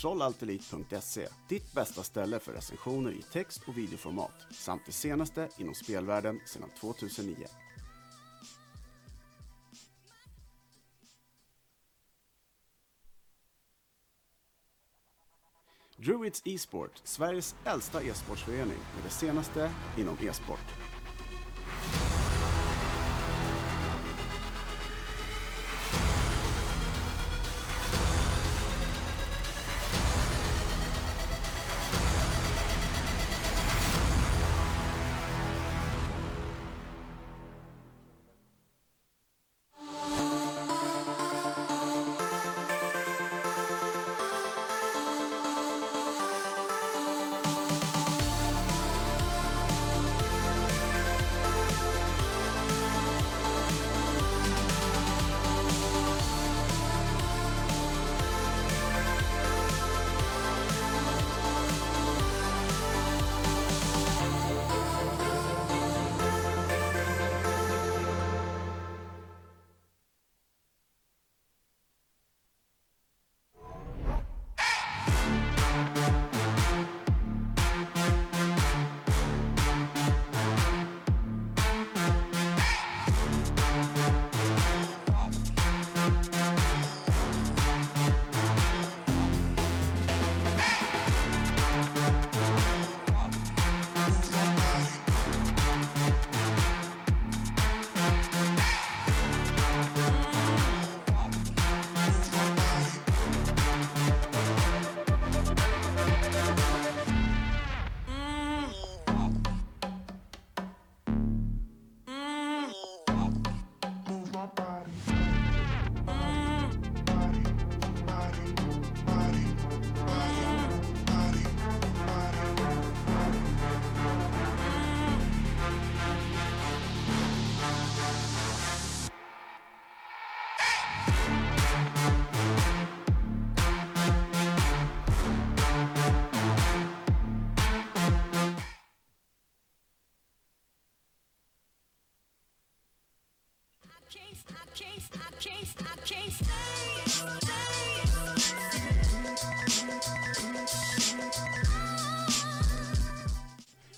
Kontrollaltelit.se, ditt bästa ställe för recensioner i text och videoformat samt det senaste inom spelvärlden sedan 2009. Druids e-sport, Sveriges äldsta e-sportsförening med det senaste inom e-sport.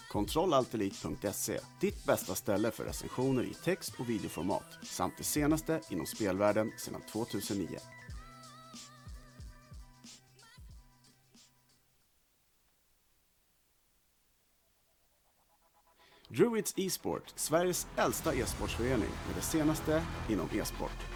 Kontrollaltelit.se, ditt bästa ställe för recensioner i text och videoformat samt det senaste inom spelvärlden sedan 2009. Druids e-sport, Sveriges äldsta e-sportsförening med det senaste inom e-sport.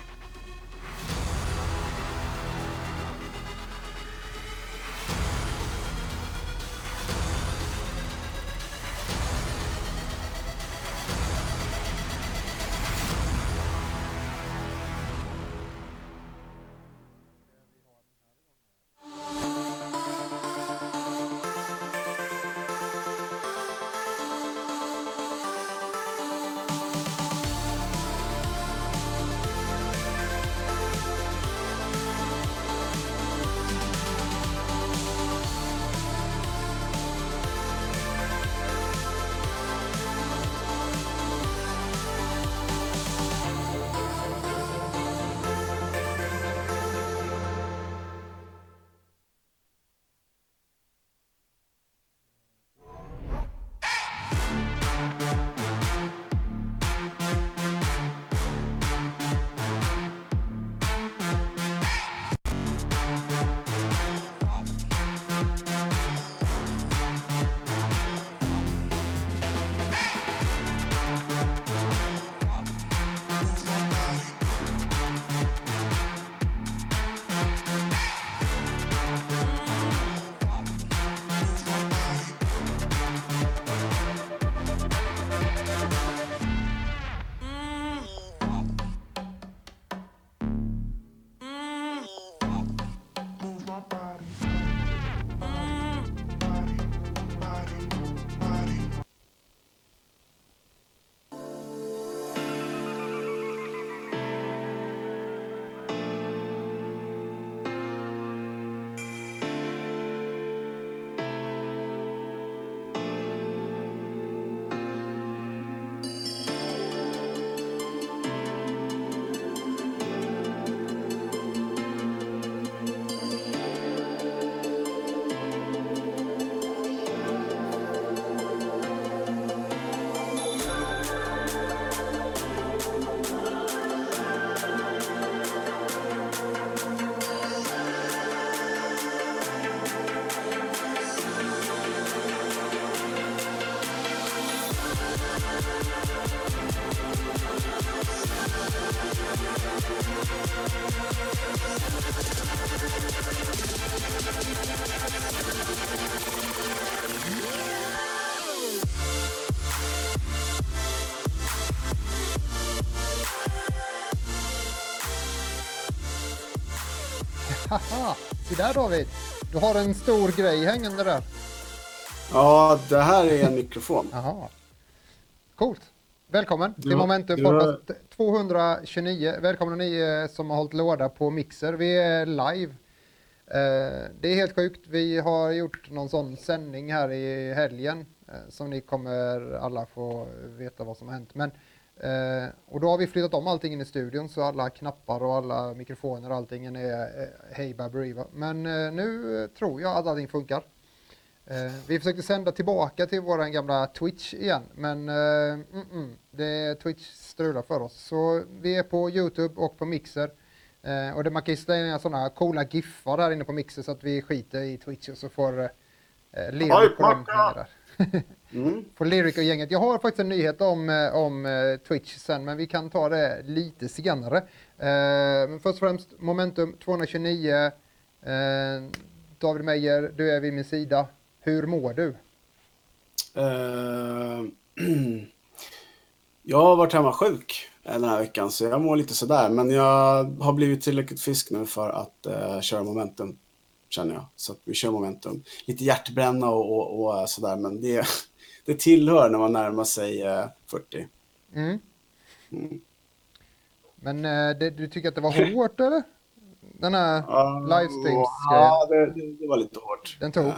Haha! Se där David! Du har en stor grej hängande där. Ja, det här är en mikrofon. Jaha. Coolt. Välkommen till Ja, Momentum ja. Podcast 229. Välkomna ni eh, som har hållit låda på Mixer. Vi är live. Eh, Det är helt sjukt. Vi har gjort någon sån sändning här i helgen eh, som ni kommer alla få veta vad som har hänt. Men, eh, och då har vi flyttat om allting in i studion så alla knappar och alla mikrofoner och allting är eh, Hey Baberiva. Men eh, nu tror jag att allting funkar. Eh, vi försökte sända tillbaka till våran gamla Twitch igen, men eh, mm, mm, det Twitch strular för oss. Så vi är på Youtube och på Mixer. Eh, och det, man kan slänga sådana coola giffar här inne på Mixer så att vi skiter i Twitch och så får eh, Macka! hänga där. Mm. Får Lyric och gänget. Jag har faktiskt en nyhet om, eh, om eh, Twitch sen, men vi kan ta det lite senare. Eh, men först och främst, Momentum 229. Eh, David Meyer, du är vid min sida. Hur mår du? Eh, jag har varit hemma sjuk den här veckan, så jag mår lite sådär. Men jag har blivit tillräckligt frisk nu för att eh, köra momentum, känner jag. Så att vi kör momentum. Lite hjärtbränna och, och, och sådär, men det, det tillhör när man närmar sig eh, 40. Mm. Mm. Men eh, det, du tycker att det var hårt eller? Den här livestreams Ja, det, det, var lite hårt. Den tog. Eh,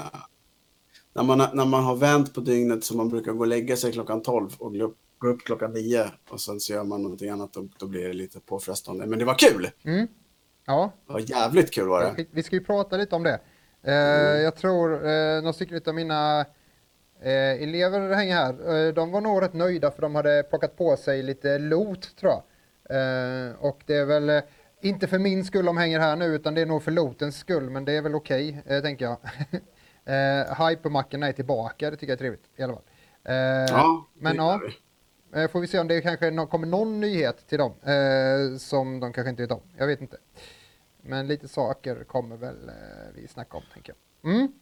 när, man, när man har vänt på dygnet så man brukar gå och lägga sig klockan 12 och gå upp, gå upp klockan 9 och sen så gör man någonting annat och då blir det lite påfrestande. Men det var kul! Mm. Ja, Det var jävligt kul var det. vi ska ju prata lite om det. Eh, Jag tror eh, några stycken av mina eh, elever hänger här. Eh, de var nog rätt nöjda för de hade plockat på sig lite lot tror jag. Eh, och det är väl eh, inte för min skull de hänger här nu utan det är nog för lotens skull men det är väl okej eh, tänker jag. eh, Hypermackorna är tillbaka, det tycker jag är trevligt i alla fall. Eh, Ja, men ja. Får vi se om det kanske kommer någon nyhet till dem som de kanske inte vet om. Jag vet inte. Men lite saker kommer väl vi snacka om tänker jag. Mm.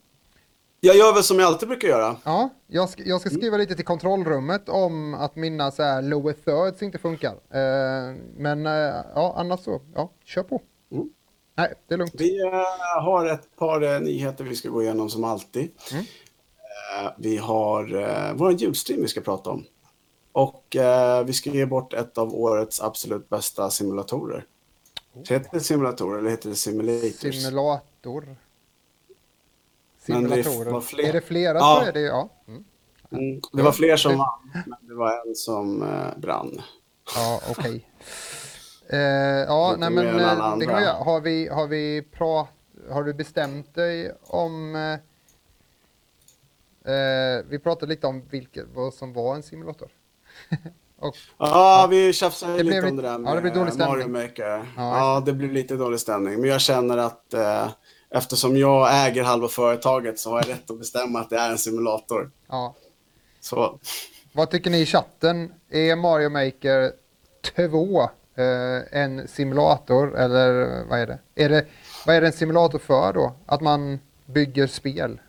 Jag gör väl som jag alltid brukar göra. Ja, jag ska, jag ska skriva lite till kontrollrummet om att mina så här lower thirds inte funkar. Eh, men eh, ja, annars så, ja, kör på. Mm. Nej, det är lugnt. Vi eh, har ett par eh, nyheter vi ska gå igenom som alltid. Mm. Eh, vi har uh, vår julstream vi ska prata om. Och eh, vi ska ge bort ett av årets absolut bästa simulatorer. Heter det simulatorer eller heter det simulators? Simulator. Men det Simulatorer. var fler. Är det flera Ja. så är det ja. Mm. Mm, det var fler som vann, men det var en som eh, brann. Ja, okej. Eh, ja, Lite nej men eh, det kan vi göra. Har vi, har vi prat, har du bestämt dig om eh, eh, vi pratade lite om vilket, vad som var en simulator. Och, Ja, vi tjafsade Det blev lite om lite- det där ja, det blev med dålig stämning. Mario Maker. Ja, Ja, det blev lite dålig stämning. Men jag känner att eftersom jag äger halva företaget så har jag rätt att bestämma att det är en simulator. ja. Så Vad tycker ni i chatten? Är Mario Maker 2 eh, en simulator eller vad är det? Är det? Vad är det en simulator för då? Att man bygger spel?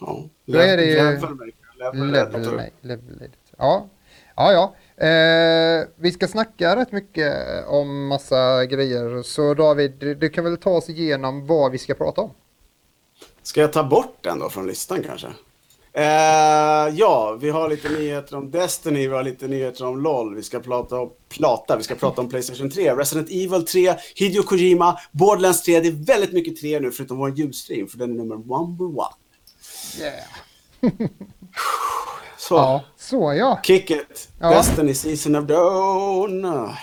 ja. Då är det ju- Level Maker, level Level, nej, level editor. Ja, ja. ja. Eh, vi ska snacka rätt mycket om massa grejer. Så David, du, du kan väl ta oss igenom vad vi ska prata om? Ska jag ta bort den då från listan kanske? Eh, ja, vi har lite nyheter om Destiny, vi har lite nyheter om LOL, vi ska prata om, plata, vi ska prata om Playstation 3, Resident Evil 3, Hideo Kojima, Borderlands 3, det är väldigt mycket 3 nu förutom vår julstream, för den är nummer number one. Yeah. Så, Ja, så ja. kick it! Ja. Destiny Season of Dawn. Jag har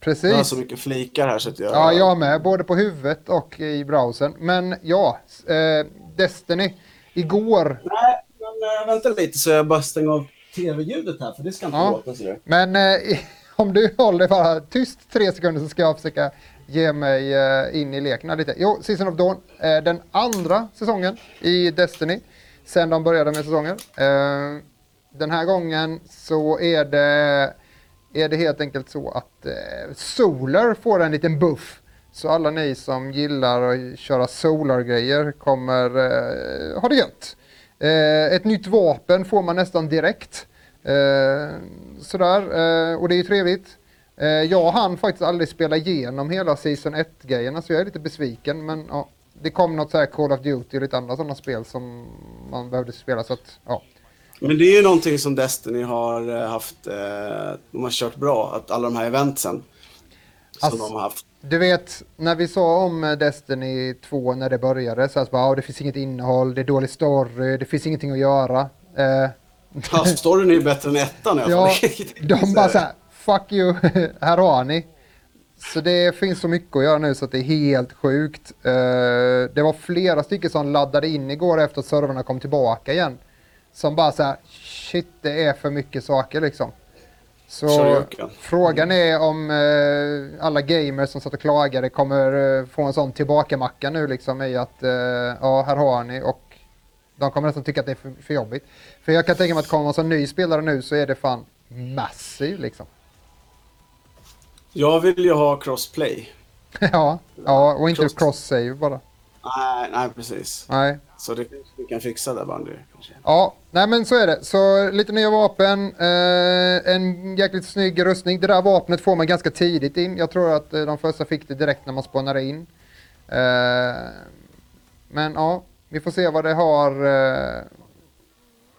Precis. så mycket flikar här så att jag... Ja, jag med. Både på huvudet och i browsern. Men ja, eh, Destiny. Igår. Nej, men äh, vänta lite så jag bara stänger av tv-ljudet här, för det ska inte Ja. låta så. Men eh, om du håller bara tyst tre sekunder så ska jag försöka ge mig eh, in i leken lite. Jo, Season of Dawn. Eh, den andra säsongen i Destiny. Sen de började med säsonger. Eh, den här gången så är det är det helt enkelt så att eh, Solar får en liten buff. Så alla ni som gillar att köra Solar-grejer kommer eh, ha det gött. Eh, ett nytt vapen får man nästan direkt. Eh, sådär, eh, och det är ju trevligt. Eh, jag hann faktiskt aldrig spela igenom hela Season 1-grejerna så jag är lite besviken. Men ja, det kom något så här Call of Duty och lite andra sådana spel som man behövde spela. Så att, ja. Men det är ju någonting som Destiny har eh, haft, eh, de har kört bra, att alla de här eventsen som Alltså- de har haft. Du vet, när vi sa om eh, Destiny 2 när det började, så bara, "Ja, det finns inget innehåll, det är dålig story, det finns ingenting att göra. Eh, Ja, storyn är ju bättre än ettan i alla ja, fall. de bara så här, fuck you, här har ni. Så det finns så mycket att göra nu så att det är helt sjukt. Eh, det var flera stycken som laddade in igår efter att servrarna kom tillbaka igen. Som bara så här, shit det är för mycket saker liksom. Så Shoryuken. frågan är om eh, alla gamers som satt och klagade kommer eh, få en sån tillbakamacka nu liksom i att ja, här har ni och de kommer nästan tycka att det är för, för jobbigt. För jag kan tänka mig att kommer man som ny spelare nu så är det fan massiv liksom. Jag vill ju ha crossplay. ja, ja, och inte Cross- cross-save bara. Nej, nej precis. Nej. Så det kanske vi kan fixa där kanske. Ja, nej men så är det. Så lite nya vapen, eh, en jäkligt snygg rustning. Det där vapnet får man ganska tidigt in. Jag tror att eh, de första fick det direkt när man spånar in. Eh, men ja, vi får se vad det har. Eh,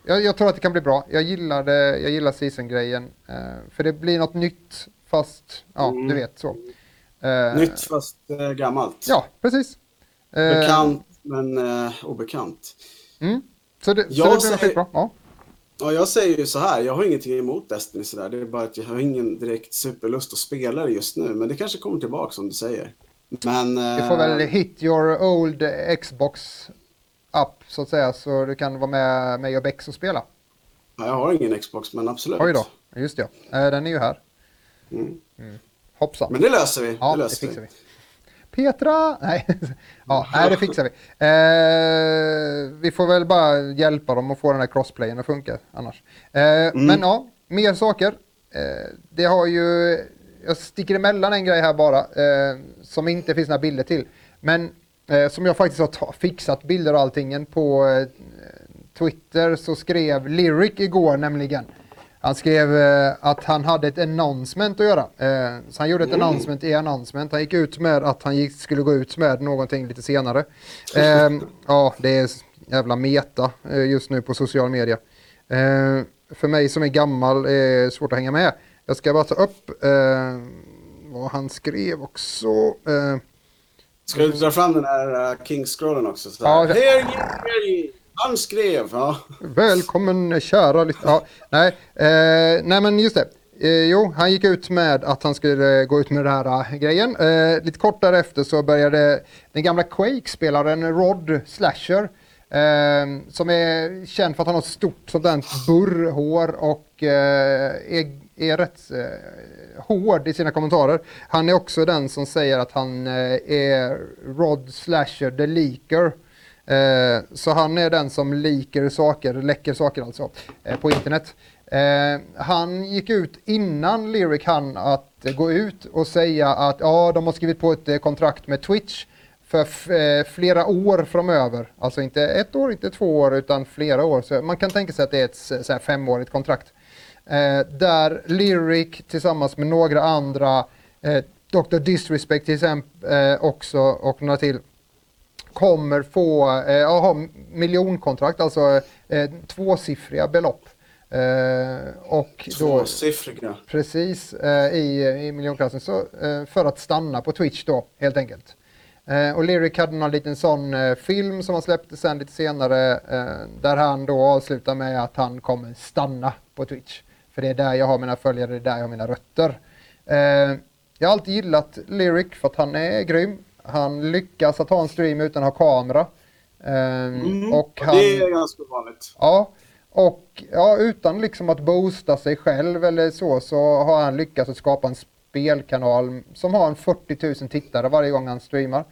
jag, jag tror att det kan bli bra. Jag gillar, det, jag gillar season-grejen. Eh, för det blir något nytt, fast ja, Mm. du vet så. Eh, Nytt fast eh, gammalt. Ja, precis. Eh, Bekant men eh, obekant. Mm. Så det, så Jag det blir nog säger- skitbra. Ja. Ja, jag säger ju så här, jag har ingenting emot Destiny sådär. Det är bara att jag har ingen direkt superlust att spela det just nu. Men det kanske kommer tillbaka som du säger. Men... Du eh, får väl hit your old Xbox up så att säga så du kan vara med mig och Bex och spela. ja, jag har ingen Xbox, men absolut. Oj då, just det. Eh, Den är ju här. Mm. Hoppsan. Men det löser vi. ja, det det löser fixar vi. Petra! Nej, ja, nej det fixar vi. Eh, vi får väl bara hjälpa dem att få den här crossplayen att funka annars. Eh, Men ja, mer saker. Eh, det har ju, jag sticker emellan en grej här bara, eh, som inte finns några bilder till. Men eh, som jag faktiskt har fixat bilder och allting på eh, Twitter så skrev Lyric igår nämligen. Han skrev eh, att han hade ett announcement att göra. Eh, så han gjorde ett announcement i announcement. Han gick ut med att han skulle gå ut med någonting lite senare. Eh, ja, det är jävla meta just nu på social media. För mig som är gammal är det svårt att hänga med. Jag ska bara ta upp vad han skrev också. Ska du dra fram den här uh, King-scrollen också? Så Ja, här. det- Here. Han skrev, ja. Välkommen kära lyssnare. Ja, nej, eh, nej men just det. Eh, jo, han gick ut med att han skulle gå ut med den här eh, grejen. Eh, lite kort därefter så började den gamla Quake-spelaren Rod Slasher, eh, som är känd för att han har stort sånt där burrhår och eh, är, är rätt eh, hård i sina kommentarer. Han är också den som säger att han eh, är Rod Slasher the Leaker. Eh, så han är den som liker saker, läcker saker alltså, eh, på internet. Eh, han gick ut innan Lyric hann att gå ut och säga att ja, de har skrivit på ett eh, kontrakt med Twitch för eh, flera år framöver. Alltså inte ett år, inte två år, utan flera år. Så man kan tänka sig att det är ett eh, så femårigt kontrakt. Eh, där Lyric tillsammans med några andra, eh, Dr. Disrespect till exempel eh, också och några till, kommer få eh, ja, ha miljonkontrakt, alltså eh, tvåsiffriga belopp. Eh, och då, Tvåsiffriga. precis eh, i, i miljonklassen så, eh, för att stanna på Twitch då helt enkelt. Eh, och Lyric hade någon liten sån eh, film som han släppte sen lite senare eh, där han då avslutar med att han kommer stanna på Twitch. För det är där jag har mina följare, det är där jag har mina rötter. Eh, jag har alltid gillat Lyric för att han är grym. Han lyckas att ha en stream utan att ha kamera. Eh, Mm. och han... Det är ganska vanligt. Ja, och ja, utan liksom att boosta sig själv eller så, så har han lyckats att skapa en spelkanal som har en 40 000 tittare varje gång han streamar.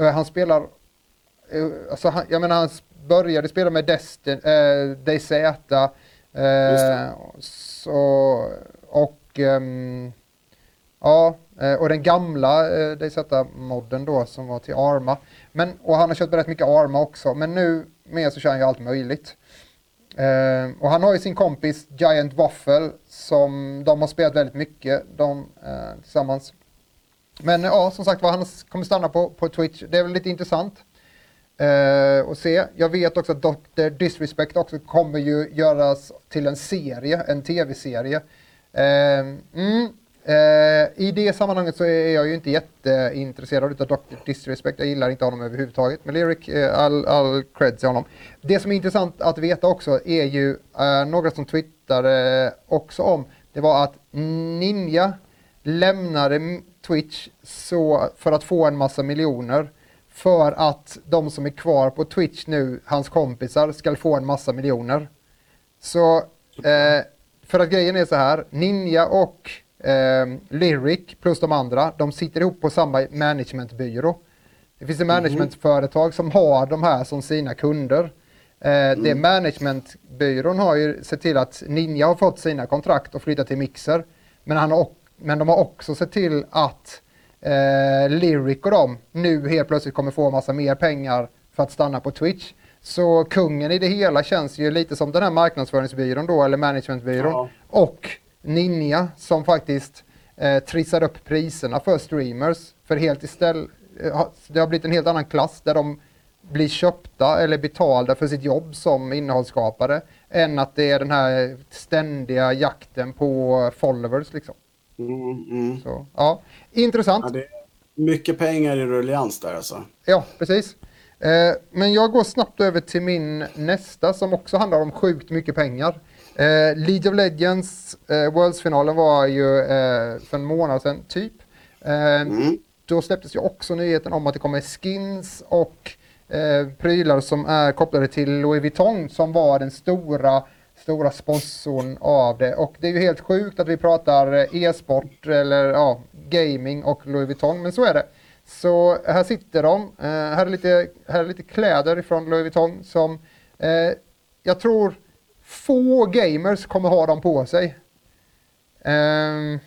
Eh, Han spelar, eh, alltså han, jag menar han började spela med Destin, eh, DayZ, det. så, och ehm, ja, Eh, och den gamla eh, DayZ-modden då som var till Arma. Men, och han har kört rätt mycket Arma också, men nu med så kör han ju allt möjligt. Eh, och han har ju sin kompis Giant Waffle som de har spelat väldigt mycket de, eh, tillsammans. Men ja, som sagt var, han kommer stanna på, på Twitch. Det är väl lite intressant eh, att se. Jag vet också att Dr. Disrespect också kommer ju göras till en serie, en tv-serie. Eh, mm, Eh, I det sammanhanget så är jag ju inte jätteintresserad av Dr. Disrespect. Jag gillar inte honom överhuvudtaget. Men Lyric, eh, all, all cred till honom. Det som är intressant att veta också är ju eh, några som twittrade också om. Det var att Ninja lämnade Twitch så, för att få en massa miljoner. För att de som är kvar på Twitch nu, hans kompisar, ska få en massa miljoner. Så eh, för att grejen är så här, Ninja och eh, Lyric plus de andra, de sitter ihop på samma managementbyrå. Det finns ett mhm. managementföretag som har de här som sina kunder. Eh, mm. Det managementbyrån har ju sett till att Ninja har fått sina kontrakt och flyttat till Mixer. Men, han har, men de har också sett till att eh, Lyric och de nu helt plötsligt kommer få massa mer pengar för att stanna på Twitch. Så kungen i det hela känns ju lite som den här marknadsföringsbyrån då, eller managementbyrån. Ja. Och Ninja som faktiskt eh, trissar upp priserna för streamers. För helt istället, eh, det har blivit en helt annan klass där de blir köpta eller betalda för sitt jobb som innehållsskapare än att det är den här ständiga jakten på followers liksom. Mm, mm. Så, ja. Intressant. Ja, mycket pengar i rullians där alltså. Ja, precis. Eh, men jag går snabbt över till min nästa som också handlar om sjukt mycket pengar. Eh, League of Legends, eh, Worlds-finalen var ju eh, för en månad sedan typ. Eh, mm. Då släpptes ju också nyheten om att det kommer skins och eh, prylar som är kopplade till Louis Vuitton som var den stora stora sponsorn av det. Och det är ju helt sjukt att vi pratar eh, e-sport eller ja, gaming och Louis Vuitton, men så är det. Så här sitter de. Eh, här, är lite, här är lite kläder från Louis Vuitton som eh, jag tror få gamers kommer ha dem på sig. Um,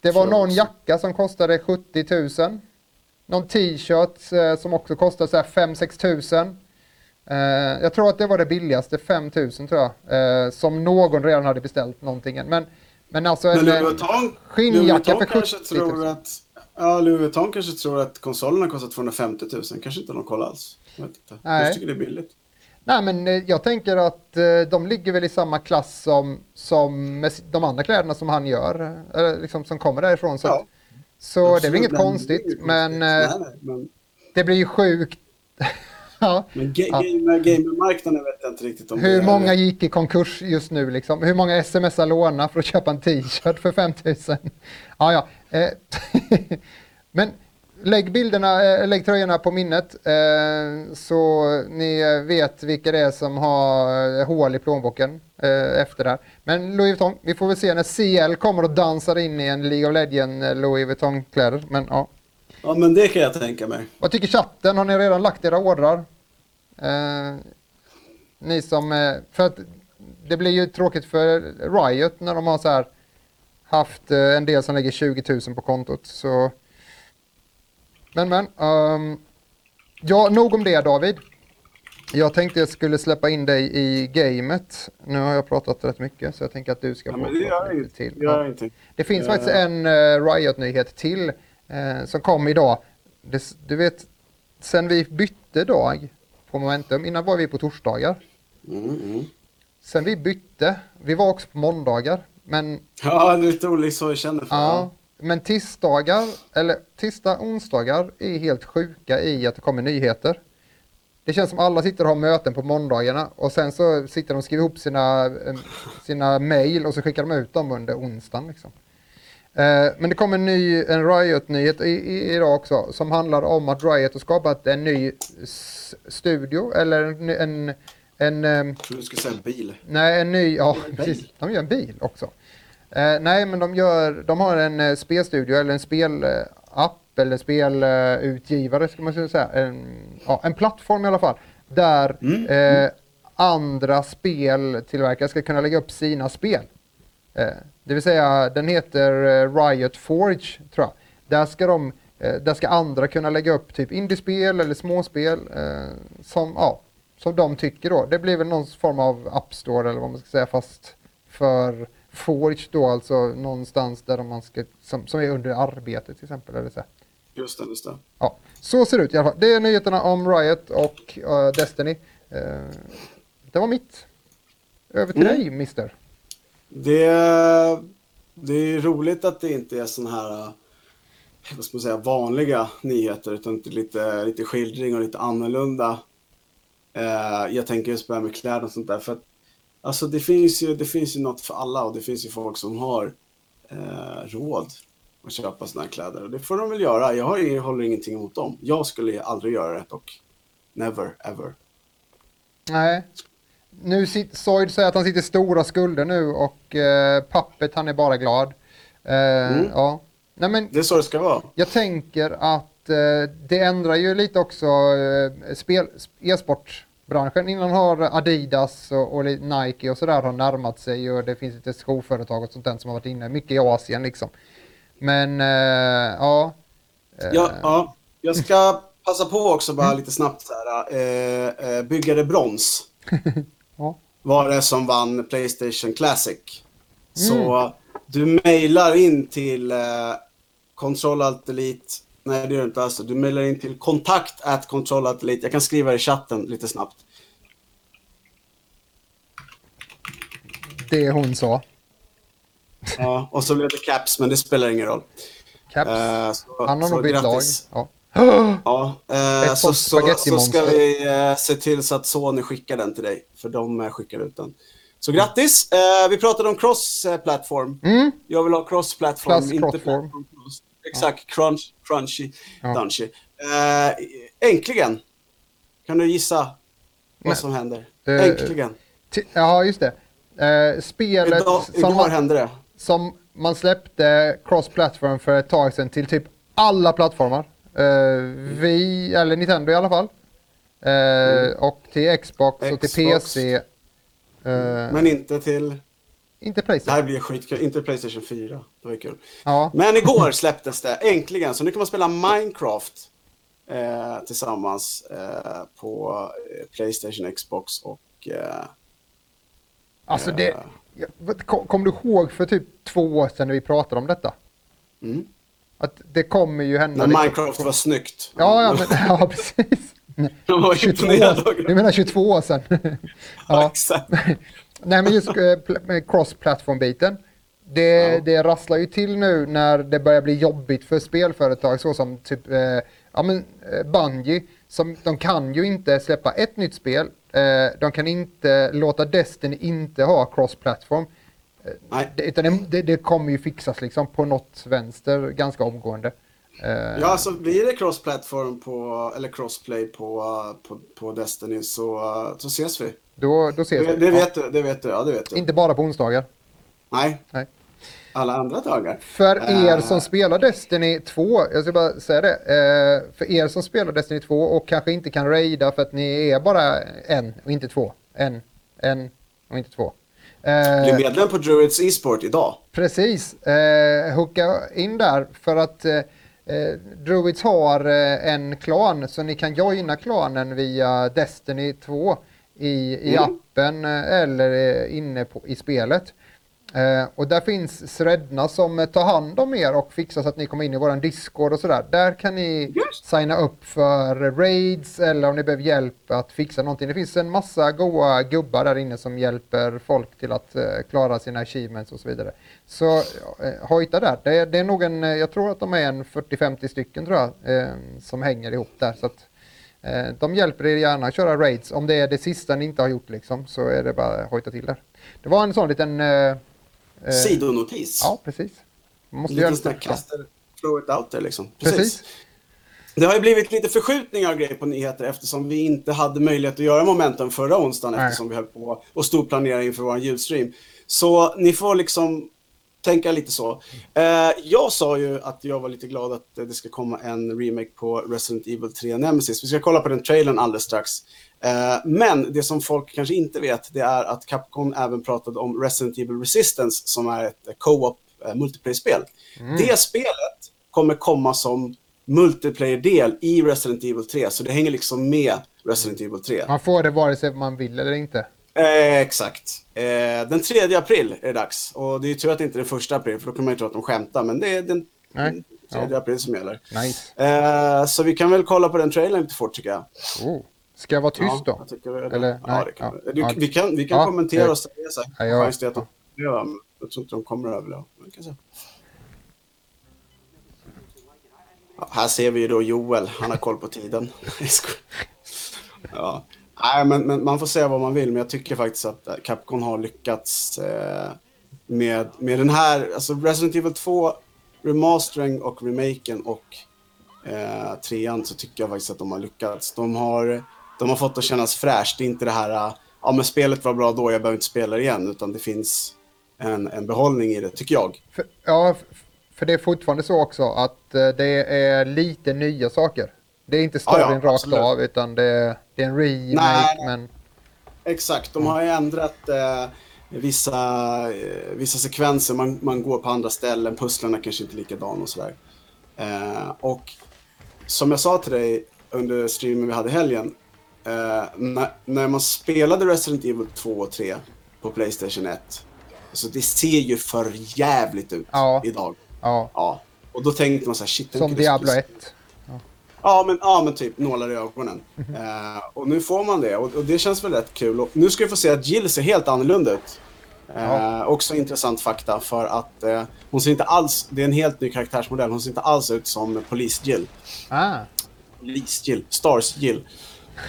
det var någon jacka som kostade 70 000. Någon t-shirt uh, som också kostade 5-6 tusen. Uh, jag tror att det var det billigaste, 5 000 tror jag. Uh, som någon redan hade beställt någonting. Men, men alltså men en skinnjacka för 70 000. Att, ja, Louis Vuitton kanske tror att konsolerna kostar 250 000. Kanske inte någon koll alls. Jag vet inte. Nej. Jag tycker det är billigt. Nej, men eh, jag tänker att eh, de ligger väl i samma klass som, som de andra kläderna som han gör, eller liksom som kommer därifrån. Så, ja. så det är väl inget konstigt, men, eh, nej, men, det blir ju sjukt. ja. Men gamermarknaden vet jag inte riktigt om Hur många gick i konkurs just nu liksom? Hur många smsar låna för att köpa en t-shirt för 5000? ja, ja. men lägg bilderna, eh, lägg tröjorna på minnet eh, så ni vet vilka det är som har eh, hål i plånboken efter det här. Men Louis Vuitton, vi får väl se när CL kommer och dansar in i en League of Legends Louis Vuitton-kläder. Men ja. Ja, men det kan jag tänka mig. Vad tycker chatten? Har ni redan lagt era ordrar? Eh, ni som, för att det blir ju tråkigt för Riot när de har så här haft en del som lägger 20 000 på kontot. Så men men. Um, ja, nog om det David. Jag tänkte jag skulle släppa in dig i gamet. Nu har jag pratat rätt mycket så jag tänker att du ska ja, få prata lite till. Ja. Det finns faktiskt en uh, Riot-nyhet till uh, som kom idag. Det, du vet, sen vi bytte dag på Momentum, innan var vi på torsdagar. Mm, mm. Sen vi bytte, vi var också på måndagar. Men... Ja, lite olika så jag känner för. Ja, men tisdagar, eller tisdag, onsdagar är helt sjuka i att det kommer nyheter. Det känns som alla sitter och har möten på måndagarna och sen så sitter de och skriver ihop sina, sina mail och så skickar de ut dem under onsdagen. Liksom. Eh, men det kommer en ny en Riot-nyhet idag också som handlar om att Riot har skapat en ny studio eller en... en, en Jag trodde du skulle säga en bil. Nej, en ny, ja precis. De gör en bil också. Eh, nej, men de, gör, de har en eh, spelstudio eller en spelapp eller spelutgivare ska man säga. En, ja, en plattform i alla fall. Där mm. eh, andra speltillverkare ska kunna lägga upp sina spel. Eh, det vill säga, den heter eh, Riot Forge, tror jag. Där ska, de, eh, där ska andra kunna lägga upp typ indiespel eller småspel eh, som, ja, som de tycker då. Det blir väl någon form av App Store eller vad man ska säga, fast för Forge då, alltså någonstans där man ska, som, som är under arbete till exempel. Eller så. Just det, just det. Ja, så ser det ut i alla fall. Det är nyheterna om Riot och uh, Destiny. Uh, det var mitt. Över till Mm. dig, mister. Det, det är roligt att det inte är såna här eh, vad ska man säga, vanliga nyheter utan lite, lite skildring och lite annorlunda. Eh, jag tänker just på det här med kläder och sånt där. För att, alltså det, finns ju, det finns ju något för alla och det finns ju folk som har eh, råd att köpa såna här kläder. Och det får de väl göra. Jag, har, jag håller ingenting emot dem. Jag skulle aldrig göra det dock. Never, ever. Nej. Nu Zoid säger att han sitter i stora skulder nu och uh, Pappet han är bara glad. Eh, Mm. Ja. Nej men Det är så det ska vara. jag tänker att eh, det ändrar ju lite också uh, spel, e-sportbranschen. Innan har Adidas och, och Nike och sådär har närmat sig och det finns lite skoföretag och sånt där som har varit inne mycket i Asien liksom. Men eh, ja. Eh, Ja, ja, jag ska passa på också bara lite snabbt så här. Eh, eh, byggare brons ja. var det som vann Playstation Classic. Så du mejlar in till eh, Control Alt Delete. Nej, det gör du inte alls. Du mejlar in till kontakt at Control Alt Delete. Jag kan skriva i chatten lite snabbt. Det hon sa. Ja, och så blev det caps, men det spelar ingen roll. Caps. Eh, så, Han har nog bytt lag. Ja. Ja, Ett så, så, så ska vi eh, se till så att Sony skickar den till dig. För de skickar ut den. Så grattis! Vi pratade om cross-platform. Mm. Jag vill ha cross-platform, inte platform. Exakt, crunch, crunchy, Ja. dunchy. Eh, äntligen! Kan du gissa vad Nej. som händer? Eh, äntligen! Ja, just det. Eh, spelet Idag, som, igår man, hände det. som man släppte cross-platform för ett tag sedan till typ alla plattformar. Eh, vi, eller Nintendo i alla fall. Eh, Och till Xbox, och till Xbox. PC. Eh, Men inte till... inte Det Playstation. här blir skitkul. Inte Playstation 4. Det var kul. Ja. Men igår släpptes det äntligen, så nu kan man spela Minecraft eh, tillsammans eh, på eh, Playstation, Xbox och... Eh, Alltså det, eh, jag- vad- kom, kom du ihåg för typ två år sedan när vi pratade om detta? mm. Att det kommer ju hända. När liksom. Minecraft var snyggt. Ja, ja, men, ja precis. De var 22 imponerade. år, du menar 22 år sedan? Ja, ja. exakt. Nej men just eh, med cross-platform-biten. Det, Ja. det rasslar ju till nu när det börjar bli jobbigt för spelföretag såsom typ eh, ja, men, eh, Bungie. Som, de kan ju inte släppa ett nytt spel. Eh, de kan inte låta Destiny inte ha cross-platform. Nej. Det, utan det, det, kommer ju fixas liksom på något vänster ganska omgående. Eh, Ja, alltså blir det cross-platform på, eller crossplay på, eh, på, på Destiny så, eh, så ses vi. Då, då ses Det, vi. det vet du, det vet du. Ja, det vet du. Inte bara på onsdagar. Nej, Nej. alla andra dagar. För er Eh. som spelar Destiny 2, jag ska bara säga det. Eh, för er som spelar Destiny 2 och kanske inte kan raida för att ni är bara en och inte två. En, en och inte två. Eh, Bli medlem på Druids e-sport idag. Precis, eh, hooka in där för att eh, eh, Druids har eh, en klan så ni kan joina klanen via Destiny 2 i, i Mm. appen eh, eller eh, inne på, i spelet. Eh, och där finns threadna som eh, tar hand om er och fixar så att ni kommer in i våran Discord och sådär. Där kan ni Just. signa upp för raids eller om ni behöver hjälp att fixa någonting. Det finns en massa goa gubbar där inne som hjälper folk till att eh, klara sina achievements och så vidare. Så eh, hojta där. Det, är- det är nog en, jag tror att de är en 40-50 stycken tror jag, eh, som hänger ihop där. Så att, de hjälper er gärna att köra raids. Om det är det sista ni inte har gjort liksom, så är det bara att hojta till där. Det var en sån liten... Eh, eh, Sidonotis. Ja, precis. Man måste göra lite. kaster, throw it out there liksom. Precis. Det har ju blivit lite förskjutningar av grejer på nyheter eftersom vi inte hade möjlighet att göra momentum förra onsdagen Nej. eftersom vi höll på och storplanera inför vår ljudstream. Så ni får liksom tänka lite så. Eh, jag sa ju att jag var lite glad att det ska komma en remake på Resident Evil 3 Nemesis. Vi ska kolla på den trailern alldeles strax. Eh, men det som folk kanske inte vet, det är att Capcom även pratade om Resident Evil Resistance som är ett co-op eh, multiplayer-spel. Det spelet kommer komma som multiplayer-del i Resident Evil 3, så det hänger liksom med Resident Evil 3. Man får det vare sig man vill eller inte. Eh, exakt. Eh, den 3 april är det dags. Och det är tur att det inte är den första april, för då kan man ju tro att de skämtar. Men det är den, Nej. den 3 april som gäller. Nice. Eh, så vi kan väl kolla på den trailern lite fort tycker jag. Oh. Ska jag vara tyst då? jag vi, Eller, ja, nej, det kan, ja, vi. Du, ja. vi kan, vi kan Ja, kommentera det- och säga så här. Ja, jag- de tror inte de kommer se. Ja, här ser vi ju då Joel, han har koll på tiden. Ja. Nej, men, men man får säga vad man vill, men jag tycker faktiskt att Capcom har lyckats eh, med, med den här, alltså Resident Evil 2, remastering och remaken och eh, trean så tycker jag faktiskt att de har lyckats. De har, de har fått det att kännas fräscht. Det är inte det här, eh, ja men spelet var bra då, jag behöver inte spela det igen, utan det finns en, en behållning i det, tycker jag. För, ja, för det är fortfarande så också att eh, det är lite nya saker. Det är inte Ja, ja, storyn rakt av utan det är, det är en remake Nej. men Exakt, de har ju ändrat eh, vissa, eh, vissa sekvenser, man, man går på andra ställen, pusslarna kanske inte är likadana och sådär. Eh, och som jag sa till dig under streamen vi hade helgen, eh, när, när man spelade Resident Evil 2 och 3 på Playstation 1, alltså det ser ju för jävligt ut Ja. idag. ja, Ja. Och då tänkte man så här, shit, som Diablo skulle- 1. Ja men, ja, men typ nålar i ögonen. Eh, och nu får man det och, och det känns väl rätt kul. Och nu ska vi få se att Jill ser helt annorlunda ut. Ja. Också intressant fakta för att eh, hon ser inte alls, det är en helt ny karaktärsmodell, hon ser inte alls ut som Polis-Jill. Ah, Polis-Jill, Stars-Jill.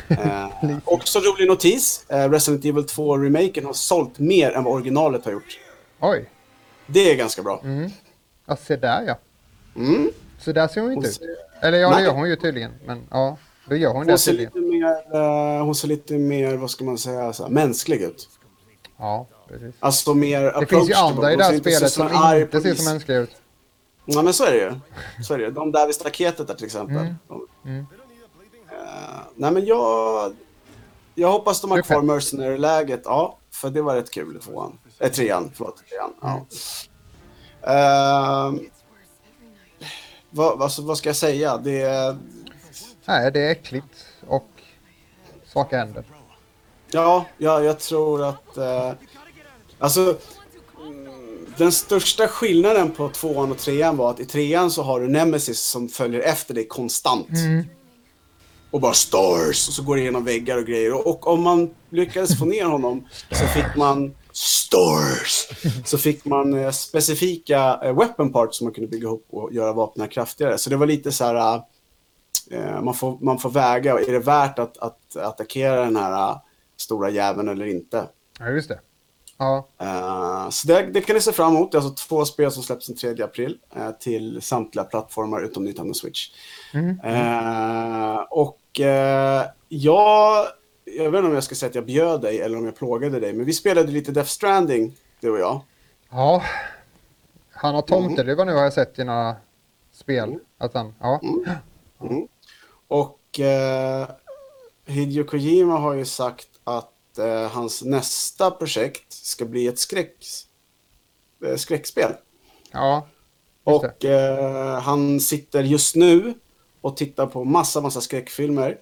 Också rolig notis, Resident Evil 2-remaken har sålt mer än vad originalet har gjort. oj. Det är ganska bra. Ja, se där ja. Mm. Så där ser hon inte Hon ut. Ser- Eller ja, det Nej. gör hon ju tydligen. Men ja, då gör hon det Hon ser, tydligen. lite mer, eh, hon ser lite mer, vad ska man säga, så här, mänsklig ut. Ja, precis. Alltså mer Det finns ju andra i det här ser spelet som inte ser så mänskliga ut. Ja men så är det ju. Så är det ju. De där vid staketet där till exempel. Mm. Mm. Eh, nej men jag... Jag hoppas de har Det kvar. Mercenary-läget. Ja, för det var rätt kul i tvåan. Eh, trean, förlåt. Trean. Ja. Mm. Ehm, vad, alltså, vad ska jag säga? Det är... Nej, det är äckligt och saker händer. Ja, ja jag tror att... Eh, alltså... mm, Den största skillnaden på tvåan och trean var att i trean så har du Nemesis som följer efter dig konstant. Och bara stars och så går det igenom väggar och grejer. Och, och om man lyckades få ner honom så fick man stars. Så fick man eh, specifika eh, weapon parts som man kunde bygga ihop och göra vapnen kraftigare. Så det var lite så här... Eh, man, får, man får väga, är det värt att, att attackera den här eh, stora jäveln eller inte? Ja, just det. Ja, så det, det kan ni se fram emot. Det är alltså två spel som släpps den 3 april till samtliga plattformar utom Nintendo Switch. Mm. Eh, och jag, jag vet inte om jag ska säga att jag bjöd dig eller om jag plågade dig, men vi spelade lite Death Stranding, du och jag. ja. Han har Mm. tomteluva nu har jag sett i några spel. Att han, ja. Mm. Och eh, Hideo Kojima har ju sagt att eh, hans nästa projekt ska bli ett skräck, eh, skräckspel. Ja. Och eh, han sitter just nu och tittar på massa, massa skräckfilmer.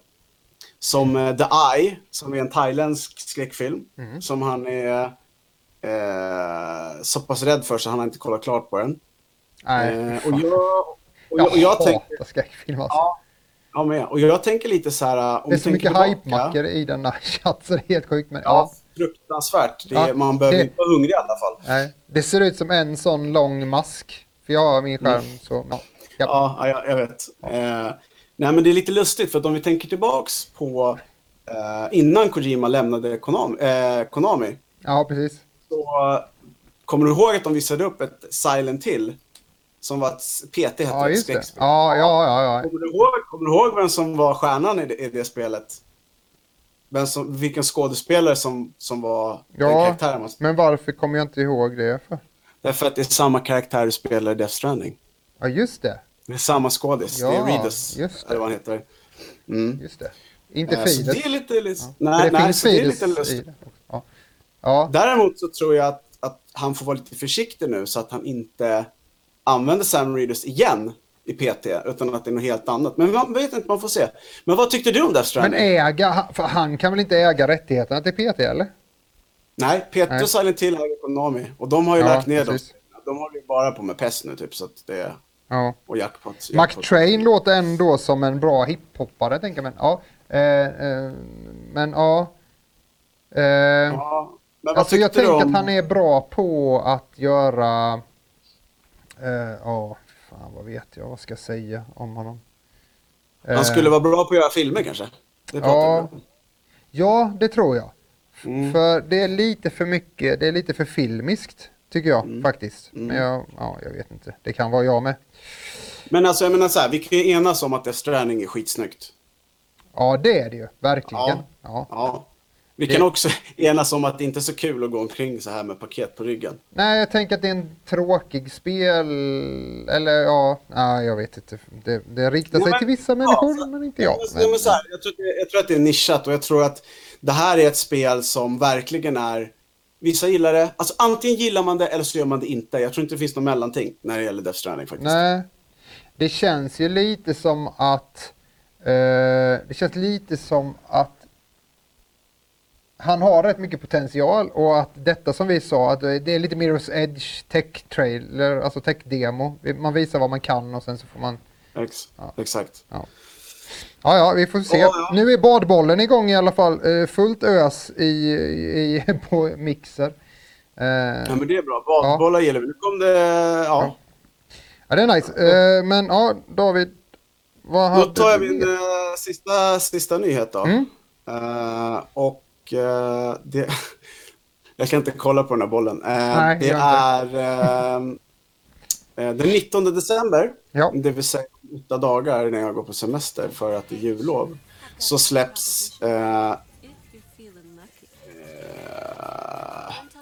Som eh, The Eye, som är en thailändsk skräckfilm. Mm. Som han är eh, så pass rädd för så han har inte kollat klart på den. Nej, Eh, och jag, och jag, jag, och jag hatar tänker... skräckfilm alltså. Ja, jag med. Och jag tänker lite så här... Om det är så mycket hype-mackor i denna chatt så det är helt sjukt. Men, Ja, ja. fruktansvärt. Det, Ja, man behöver det- inte vara hungrig i alla fall. Nej, det ser ut som en sån lång mask. För jag har min skärm så, ja. ja. Ja, jag, jag vet. Eh, nej, men det är lite lustigt för att om vi tänker tillbaks på eh, innan Kojima lämnade Konami, eh, Konami Ja, precis. så kommer du ihåg att de visade upp ett Silent Hill som var ett PT hette Ja, just det. Ja, ja, ja. ja. Kommer, du ihåg, kommer du ihåg vem som var stjärnan i det, i det spelet? Vem som, vilken skådespelare som, som var den Ja, karaktären? man- men varför kommer jag inte ihåg det för? Därför att det är samma karaktär du spelar i Death Stranding. Ja, just det. Det är samma skådis. Ja, det är Reedus, just det. eller vad han heter. Mm. Just det. Inte Eh, så Fidus. det är lite... lite Ja. Nej, nej finns så det är lite lustigt. Ja. Ja. Däremot så tror jag att, att han får vara lite försiktig nu så att han inte använder Sam Reedus igen i PT, utan att det är något helt annat. Men man vet inte, man får se. Men vad tyckte du om Death Men Stranding? äga, han- för han kan väl inte äga rättigheterna till PT eller? Nej, PT Nej. och Silent Hill äger Konami. Och de har ju Ja, lagt ner precis. dem. De håller ju bara på med PES nu typ, så att det. Ja. Och jackpot. Jackpot. Train låter ändå som en bra hiphoppare tänker man. Ja. Eh, eh, men ja. Eh, Ja, men vad alltså jag tänker om... att han är bra på att göra... eh, Ja, fan vad vet jag vad ska jag säga om honom. Han Eh, skulle vara bra på att göra filmer kanske? Det Ja. Ja, det tror jag. Mm. För det är lite för mycket, det är lite för filmiskt. Tycker jag Mm. faktiskt. Mm. Men jag, ja, jag vet inte. Det kan vara jag med. Men alltså jag menar så här, vi kan ju enas om att Death Stranding är skitsnyggt. Ja, det är det ju. Verkligen. Ja. Ja. Ja. Vi Det- kan också enas om att det inte är så kul att gå omkring så här med paket på ryggen. Nej, jag tänker att det är en tråkig spel. Eller ja, nej, jag vet inte. Det, det riktar Ja, sig men- till vissa ja, människor, så- men inte jag. Ja, men så här, jag, tror, det- jag tror att det är nischat och jag tror att det här är ett spel som verkligen är... Vissa gillar det. Alltså antingen gillar man det eller så gör man det inte. Jag tror inte det finns något mellanting när det gäller Death Stranding faktiskt. Nej, det känns ju lite som att eh, det känns lite som att han har rätt mycket potential och att detta som vi sa, att det är lite Mirror's Edge tech trailer, alltså tech demo. Man visar vad man kan och sen så får man, Ex Ja. Exakt. ja ja, vi får se. Ja, ja. Nu är badbollen igång i alla fall, eh, fullt ös i, i, på mixer. Eh, Ja, men det är bra. Badbollar gillar vi. Nu kom det... Ja. ja, det är nice. Eh, men ja, David, vad Då hade tar jag min sista, sista nyhet då. Mm. Eh, och eh, det... jag kan inte kolla på den här bollen. Nej, det är den 19 december, Ja. det vill säga åtta dagar när jag går på semester för att det är jullov, så släpps... Eh, eh,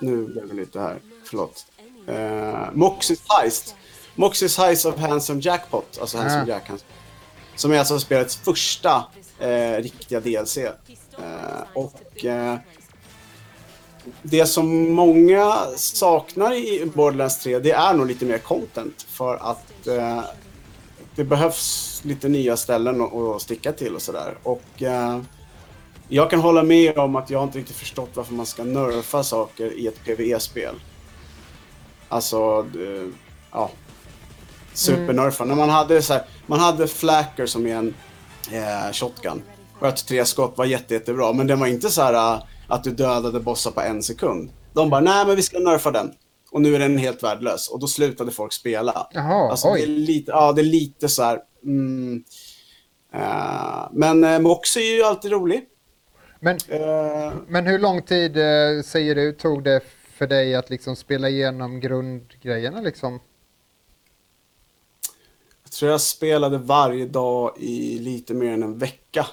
nu blev det lite här, förlåt. Eh, Moxie's Heist. Moxie's Heist of Handsome Jackpot, alltså Handsome Ah. Jack. Handsome. Som är alltså spelets första eh, riktiga DLC. Eh, och eh, det som många saknar i Borderlands 3, det är nog lite mer content. För att eh, det behövs lite nya ställen att, sticka till och sådär. Och eh, jag kan hålla med om att jag inte riktigt förstått varför man ska nerfa saker i ett PVE-spel. Alltså, ja. Supernurfa. När man hade så här, man hade Flacker som är en eh, shotgun. Sköt tre skott, var jätte, jättebra. Men den var inte så här eh, att du dödade bossar på en sekund. De bara, nej men vi ska nerfa den. Och nu är den helt värdelös. Och då slutade folk spela. Jaha, Alltså, det är oj. lite, ja, det är lite så här... Mm, eh, men eh, Mox är ju alltid rolig. Men, Eh, men hur lång tid säger du tog det för dig att liksom spela igenom grundgrejerna liksom? jag tror jag spelade varje dag i lite mer än en vecka.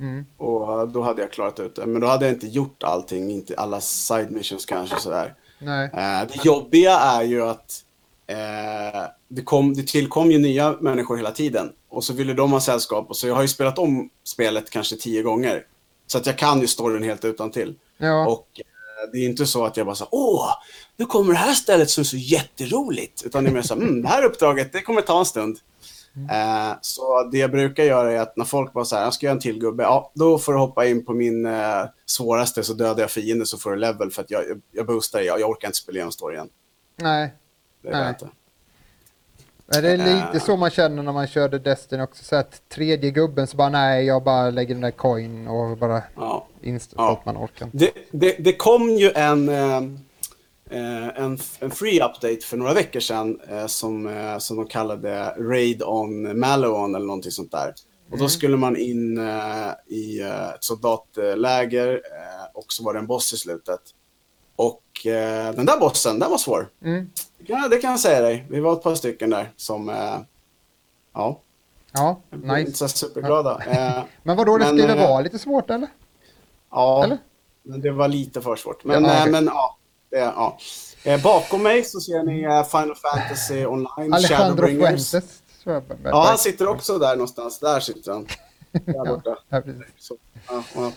Mm. Och då hade jag klarat ut det. Men då hade jag inte gjort allting, inte alla side missions kanske sådär. Nej. Eh, det jobbiga är ju att eh, det, kom, det tillkom ju nya människor hela tiden. Och så ville de ha sällskap. Och så jag har ju spelat om spelet kanske tio gånger. Så att jag kan ju storyn helt utan till. Ja. Och eh, det är inte så att jag bara så åh, nu kommer det här stället som är så jätteroligt. Utan det är mer så mm, det här uppdraget, det kommer ta en stund. Eh, så det jag brukar göra är att när folk bara så här, jag ska göra en till gubbe, ja, då får du hoppa in på min eh, svåraste så dödar jag fienden så får du level för att jag, jag, jag boostar, jag, jag orkar inte spela igenom storyn. Nej. Det Nej. inte. Men det är lite Eh. så man känner när man körde Destiny också. Så att tredje gubben så bara nej, jag bara lägger den där coin och bara Ja. inst Ja. så att man orkar. Det, det, det kom ju en, en, en free update för några veckor sedan eh, som, eh, som de kallade Raid on Malowon eller någonting sånt där. Och då skulle man in eh, i eh, ett soldatläger eh, och så var det en boss i slutet. Och eh, den där bossen, den var svår. Mm. Det kan, det kan jag säga dig. Vi var ett par stycken där som, eh, ja, Ja, blev inte nice. så superglada. Eh, Men vadå, det skulle eh, vara lite svårt eller? Ja, Eller? men det var lite för svårt. Men, Ja, ja, okej. men ja, ja. Eh, bakom mig så ser ni eh, Final Fantasy Online, Alejandro. Fuentes. Ja, han sitter också där någonstans. Där sitter han. Där borta. Så, ja, ja.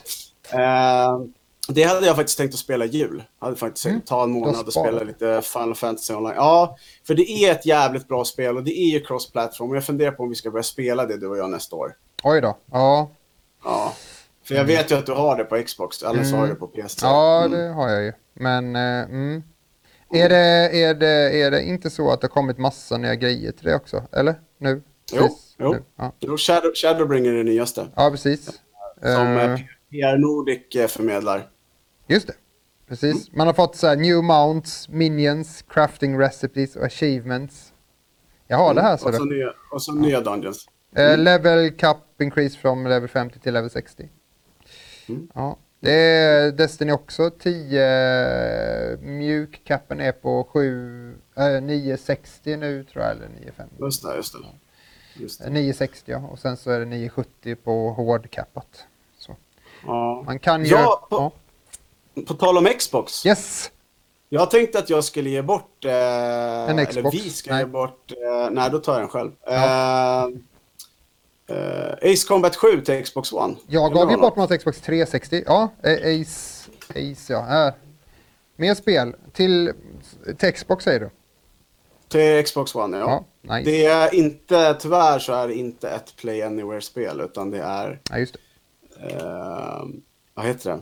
Eh, det hade jag faktiskt tänkt att spela jul. Jag hade faktiskt tänkt ta en månad och spela lite Final Fantasy online. Ja, för det är ett jävligt bra spel och det är ju cross-platform. Jag funderar på om vi ska börja spela det du och jag nästa år. Oj då. Ja, Ja. För jag vet ju att du har det på Xbox, eller så har du det på PS3. Mm. ja Mm. det har jag ju. Men eh, mm. är, det, är, det, är det inte så att det har kommit massa nya grejer till det också? Eller? Nu? Jo, Precis. jo. Nu. Ja. Jo, Shadow, Shadowbringer är det nyaste. ja, precis. Som Eh, eh, PR Nordic förmedlar. Just det. Precis. Man har fått så här new mounts, minions, crafting recipes och achievements. Jag har det här så och, så nya, och så nya Dungeons. Eh, level cap increase from level 50 till level 60. Mm. Ja. Det är Destiny också. 10 mjukkappen är på 7, eh, 960 nu tror jag, eller 950. Just det, just det. Just det. Eh, 960 ja, och sen så är det 970 på hårdkappat. Så. Ja. Man kan ju... Ja, på- På tal om Xbox. Yes! Jag tänkte att jag skulle ge bort... Eh, Eller Xbox? vi ska Nej. ge bort... Eh, nej, då tar jag den själv. Ja. Eh, eh, Ace Combat 7 till Xbox One. Jag gav ju bort något? Xbox 360. Ja, eh, Ace, Ace ja. Här. Mer spel. Till, till Xbox säger du? Till Xbox One, ja. Ja, nice. Det är inte... Tyvärr så är det inte ett Play Anywhere-spel, utan det är... Ja, just det. Eh, vad heter det?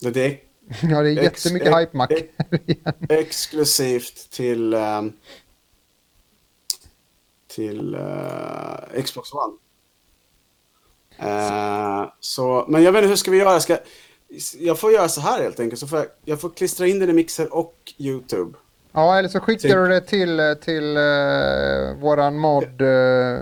Det, det är Ja, det är Ex- jättemycket ex- hype-mack. exklusivt till... ehm, till eh, Xbox One. Eh, så, men jag vet inte, hur ska vi göra? Ska, jag får göra så här helt enkelt. Så får jag, jag får klistra in den i Mixer och YouTube. Ja, eller så skickar Typ. du det till, till uh, våran mod uh,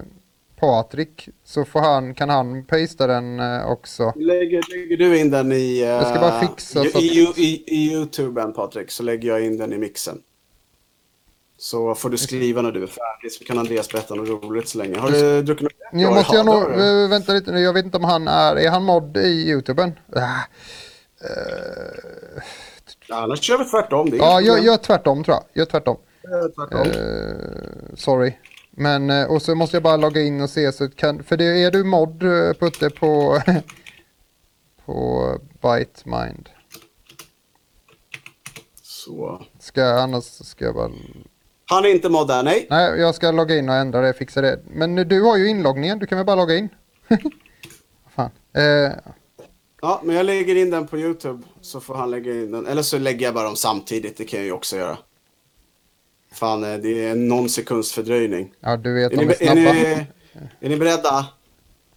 Patrik. Så får han, kan han pasta den eh, också. Lägger, lägger du in den i, eh, Jag ska bara fixa i, så att- i, i, i YouTuben, Patrik, så lägger jag in den i mixen. Så får du skriva när du är färdig, så kan Andreas berätta något roligt så länge. Har du druckit något? Nu måste jag nog, vänta lite nu, jag vet inte om han är, är han mod i YouTuben? Ah, Annars kör vi tvärtom. Det ja, jag gör tvärtom tror jag. Gör tvärtom. Tvärtom. Eh, sorry. Men, eh, och så måste jag bara logga in och se så kan, för det är du mod eh, Putte på, på Bytemind. Så. Ska, annars ska jag bara, Han är inte mod där, nej. nej jag ska logga in och ändra det, fixa det. Men du har ju inloggningen, du kan väl bara logga in? Fan. Eh, Ja, men jag lägger in den på YouTube så får han lägga in den. Eller så lägger jag bara dem samtidigt, det kan jag ju också göra. Fan, eh, det är någon sekunds fördröjning. ja, du vet Är de är är, snabba. ni, är ni beredda?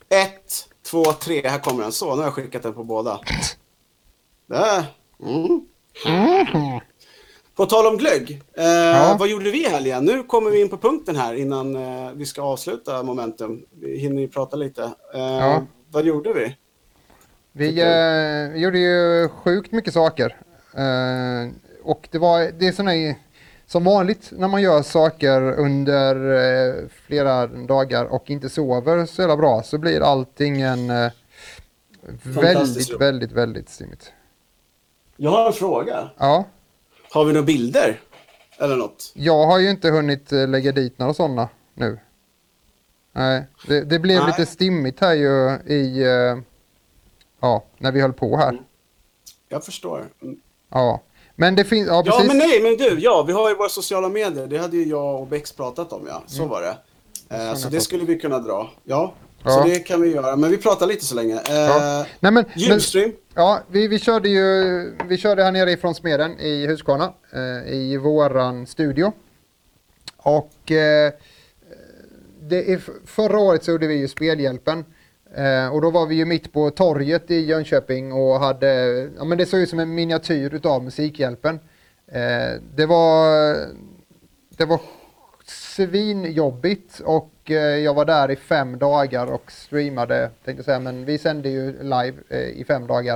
Ett, två, tre, här kommer den. Så, nu har jag skickat den på båda. Där. Mm. Mhm. På tal om glögg, eh, Ja. vad gjorde vi i helgen? Nu kommer vi in på punkten här innan eh, vi ska avsluta momentum. Vi hinner ju prata lite. Eh, Ja. Vad gjorde vi? Vi eh, gjorde ju sjukt mycket saker. Eh, och det var, det är här, som vanligt när man gör saker under eh, flera dagar och inte sover så jävla bra så blir allting en väldigt, roligt. väldigt, väldigt stimmigt. Jag har en fråga. Ja, Har vi några bilder? Eller något? jag har ju inte hunnit eh, lägga dit några sådana nu. Nej, det, det blev Nej. lite stimmigt här ju i, eh, ja, när vi höll på här. Jag förstår. Mm. Ja, men det finns, ja Ja, men nej, men du, ja, vi har ju våra sociala medier. Det hade ju jag och Bex pratat om, ja. Så var det. Eh, så det skulle vi kunna dra. Ja, Ja. så det kan vi göra. Men vi pratar lite så länge. Eh, Ja. Nej, men, men, Julstream. ja, vi, vi körde ju vi körde här nere ifrån Smeden i Huskvarna eh, i våran studio. Och eh, det är, förra året så gjorde vi ju Spelhjälpen. Eh, och då var vi ju mitt på torget i Jönköping och hade, ja men det såg ut som en miniatyr utav Musikhjälpen. Eh, det var, det var svinjobbigt och eh, jag var där i fem dagar och streamade, tänkte säga, men vi sände ju live eh, i fem dagar.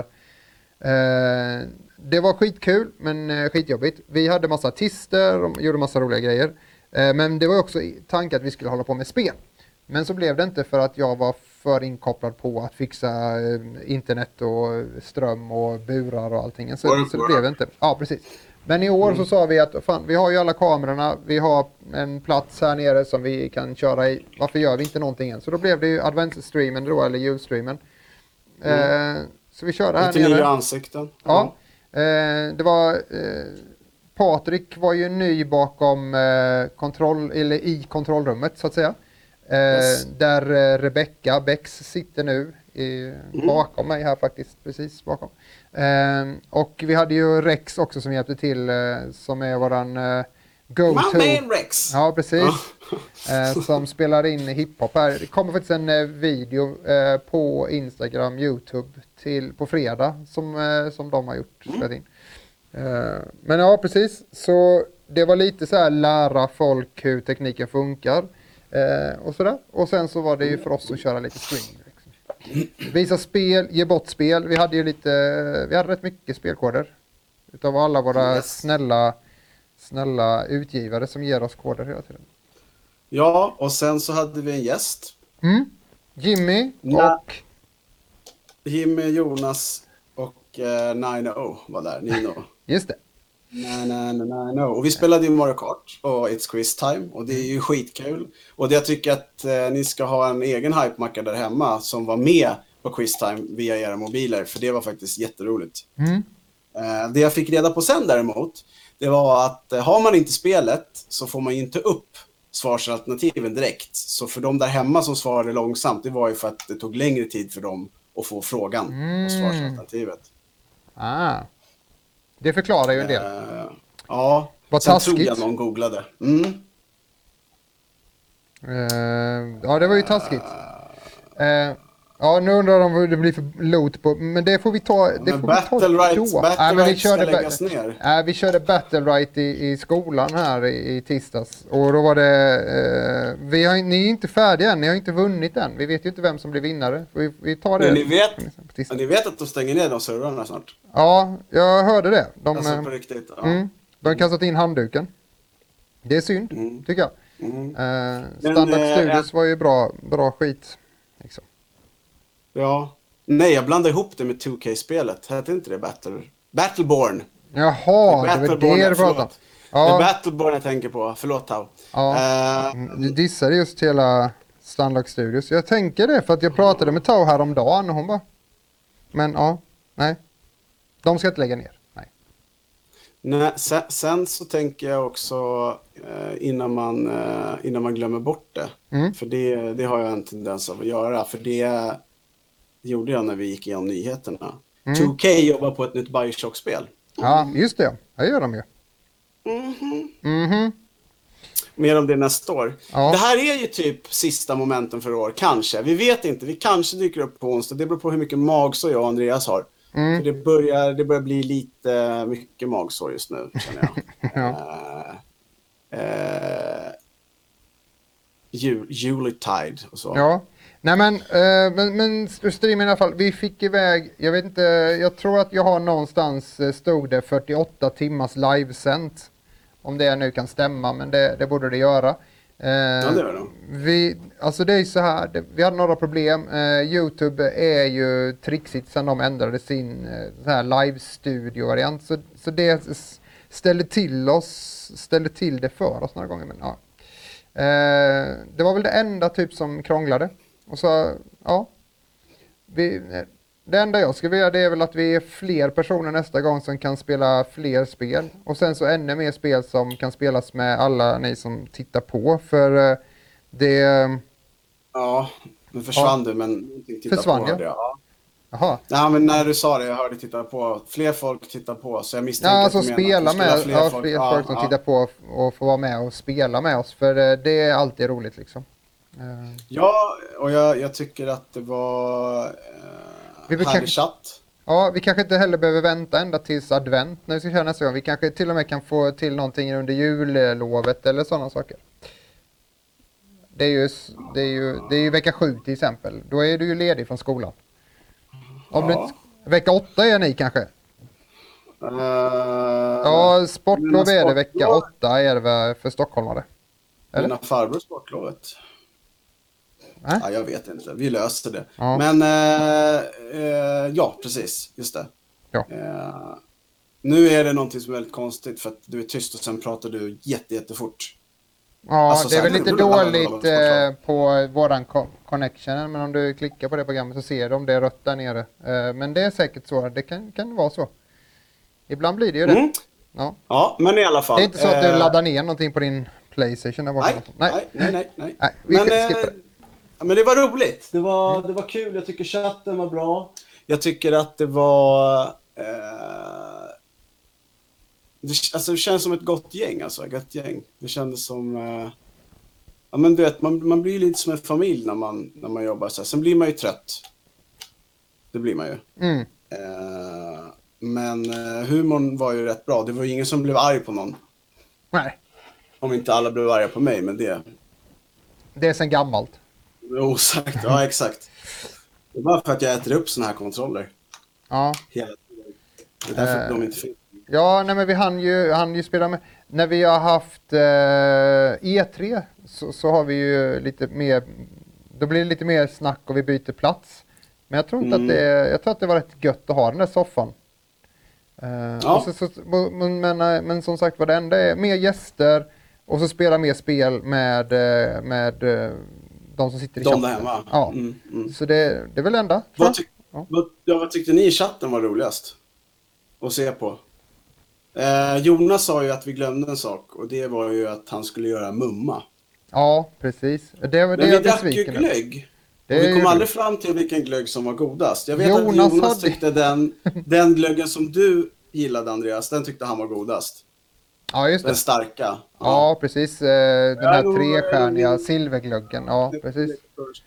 Eh, det var skitkul men skitjobbigt. Vi hade massa artister och gjorde massa roliga grejer. Men det var också i tanke att vi skulle hålla på med spel. Men så blev det inte för att jag var för inkopplad på att fixa internet och ström och burar och allting. Så, så det blev det inte. Ja, precis. Men i år så sa vi att fan, vi har ju alla kamerorna, vi har en plats här nere som vi kan köra i. Varför gör vi inte någonting än? Så då blev det ju adventsstreamen då, eller julstreamen. Eh, så vi körde här Lite nya nere. ansikten. Ja, eh, det var eh, Patrik var ju ny bakom eh, kontroll, eller i kontrollrummet så att säga. Eh, Yes. Där eh, Rebecca Bex sitter nu i, bakom mig här faktiskt, precis bakom. Eh, och vi hade ju Rex också som hjälpte till, eh, som är våran eh, go-to. man Rex! Ja, precis. Eh, som spelar in hiphop här. Det kommer faktiskt en eh, video eh, på Instagram, Youtube till, på fredag som, eh, som de har gjort. spelat In. Eh, men ja, precis. Så det var lite så här lära folk hur tekniken funkar. Eh, och sådär. Och sen så var det ju för oss att köra lite stream. Visa spel, ge bort spel. Vi hade ju lite, vi hade rätt mycket spelkoder. Utav alla våra Yes. snälla, snälla utgivare som ger oss koder hela tiden. Ja, och sen så hade vi en gäst. Mm. Jimmy Ja. och... Jimmy, Jonas och eh, Nino var där. Nino. Just det. Nej, nej, nej, nej. Och vi spelade ju Mario Kart och It's Quiz Time och det är ju skitkul. Och det jag tycker att eh, ni ska ha en egen hype-macka där hemma som var med på Quiz Time via era mobiler, för det var faktiskt jätteroligt. Mm. Eh, det jag fick reda på sen däremot, det var att eh, har man inte spelet så får man ju inte upp svarsalternativen direkt. Så för de där hemma som svarade långsamt, det var ju för att det tog längre tid för dem att få frågan Mm. och svarsalternativet. Ah. Det förklarar ju en del. Eh, ja, Vad sen taskigt. tror jag någon googlade. Mm. Eh, ja, det var ju taskigt. Eh, ja, nu undrar de vad det blir för loot på... Men det får vi ta, det Men får vi Battle ta Rights, då. Battle Nej, men vi ska körde, ba- läggas ner. Nej, vi körde Battle Right i, i skolan här i, i tisdags. Och då var det... Eh, vi har, ni är inte färdiga än, ni har inte vunnit än. Vi vet ju inte vem som blir vinnare. Vi, vi tar det Men ni vet, men ni vet att de stänger ner de servrarna snart? Ja, jag hörde det. De, Alltså eh, på riktigt. Ja. Mm. De har kastat in handduken. Det är synd, Mm. tycker jag. Mm. Eh, Standard eh, Studios var ju bra, bra skit. Liksom. Ja. Nej, jag blandade ihop det med 2K-spelet. Hette inte det Battle... Battleborn? Jaha, det var Battleborn, det du pratade om. förlåt. Det är Ja, Battleborn jag tänker på. Förlåt Tau. ja. Eh, Mm, Du dissade just hela Standard Studios. Jag tänker det för att jag pratade med Tau häromdagen och hon bara... Men ja, nej. De ska inte lägga ner. Nej. nej, sen, sen så tänker jag också eh, innan, man, eh, innan man glömmer bort det. Mm. För det, det har jag en tendens av att göra. För det gjorde jag när vi gick igenom nyheterna. Mm. 2K jobbar på ett nytt Bioshock-spel. Ja, just det. Det gör de ju. Mhm. Mer om det nästa år. Ja. Det här är ju typ sista momenten för år, kanske. Vi vet inte. Vi kanske dyker upp på onsdag. Det beror på hur mycket magsår jag och Andreas har. Mm. Det, börjar, det börjar bli lite mycket magsår just nu, känner jag. Ja. Eh, eh, jul, Julitide och så. Ja, nej men, eh, men, men streamen i alla fall, vi fick iväg, jag vet inte, jag tror att jag har någonstans eh, stod det 48 timmars livesänt. Om det nu kan stämma, men det, det borde det göra. Eh, Ja, det gör det. vi, alltså det är så här, det, vi hade några problem. Eh, Youtube är ju trixigt sedan de ändrade sin eh, så här live-studio-variant. Så, så det ställde till oss, ställde till det för oss några gånger. Men, ja. eh, det var väl det enda typ som krånglade. Och så, ja. Vi, det enda jag skulle vilja det är väl att vi är fler personer nästa gång som kan spela fler spel. Och sen så ännu mer spel som kan spelas med alla ni som tittar på. För eh, det... Ja, nu försvann du, men titta Försvann på jag? Ja. Jaha. Ja, men när du sa det, jag hörde titta på. Fler folk tittar på, så jag Ja, misstänker alltså att du menar spela att du skulle ha med, fler ja, folk. fler Ja, folk som ja. tittar på och får vara med och spela med oss. För eh, det är alltid roligt liksom. Eh, Ja, och jag, jag tycker att det var eh, Vi härlig kanske- chatt. Ja, vi kanske inte heller behöver vänta ända tills advent när vi ska köra nästa gång. Vi kanske till och med kan få till någonting under jullovet eller sådana saker. Det är ju, det är ju, det är ju vecka sju till exempel. Då är du ju ledig från skolan. Om du Ja. inte, vecka åtta är ni kanske? Uh, Ja, sportlov är det vecka åtta är det för stockholmare? eller? Mina farbror sportlovet. Nej? Ja, jag vet inte, vi löste det. Ja. Men eh, eh, ja, precis, just det. Ja. Eh, Nu är det någonting som är väldigt konstigt för att du är tyst och sen pratar du jätte, jättefort. Ja, Alltså, det är väl lite dåligt eh, på våran co- connection, men om du klickar på det programmet så ser du om det är rött där nere. Eh, men det är säkert så, det kan, kan vara så. Ibland blir det ju det. Mm. Ja. Ja, men i alla fall. Det är inte så att du eh, laddar ner någonting på din Playstation där borta? Nej, nej, nej, nej. nej. Nej, vi men, men det var roligt. Det var, det var kul. Jag tycker chatten var bra. Jag tycker att det var... Eh, det, alltså, det känns som ett gott gäng. Alltså, ett gott gäng. Det kändes som... Eh, ja, men du vet, man, man blir lite som en familj när man, när man jobbar så här. Sen blir man ju trött. Det blir man ju. Mm. Eh, men eh, humorn var ju rätt bra. Det var ju ingen som blev arg på någon. Nej, Om inte alla blev arga på mig, men det... det är sen gammalt. Osagt, ja exakt. Det är bara för att jag äter upp såna här kontroller Ja, hela tiden. Det är därför Eh. de inte finns. ja nej, men vi hann ju, hann ju spela med. När vi har haft eh, E3 så, så har vi ju lite mer, då blir det lite mer snack och vi byter plats. Men jag tror inte Mm. att det, jag tror att det var rätt gött att ha den där soffan. Eh, Ja. så, så, men, men, eh, men som sagt var det enda är mer gäster och så spela mer spel med, eh, med de som sitter i De chatten. där hemma. Ja. Mm, mm. Så det, det är väl det enda. Vad, jag. tyck, Ja. vad, ja, vad tyckte ni i chatten var roligast? Att se på? Eh, Jonas sa ju att vi glömde en sak och det var ju att han skulle göra mumma. Ja, precis. Det, det Men vi drack ju glögg. Vi kom ju- aldrig fram till vilken glögg som var godast. Jag vet Jonas att Jonas hade- tyckte den, den glöggen som du gillade Andreas, den tyckte han var godast. Ja, just det. Den starka. Ja, precis. Eh, Den Ja, här trestjärniga silverglöggen. Ja, precis.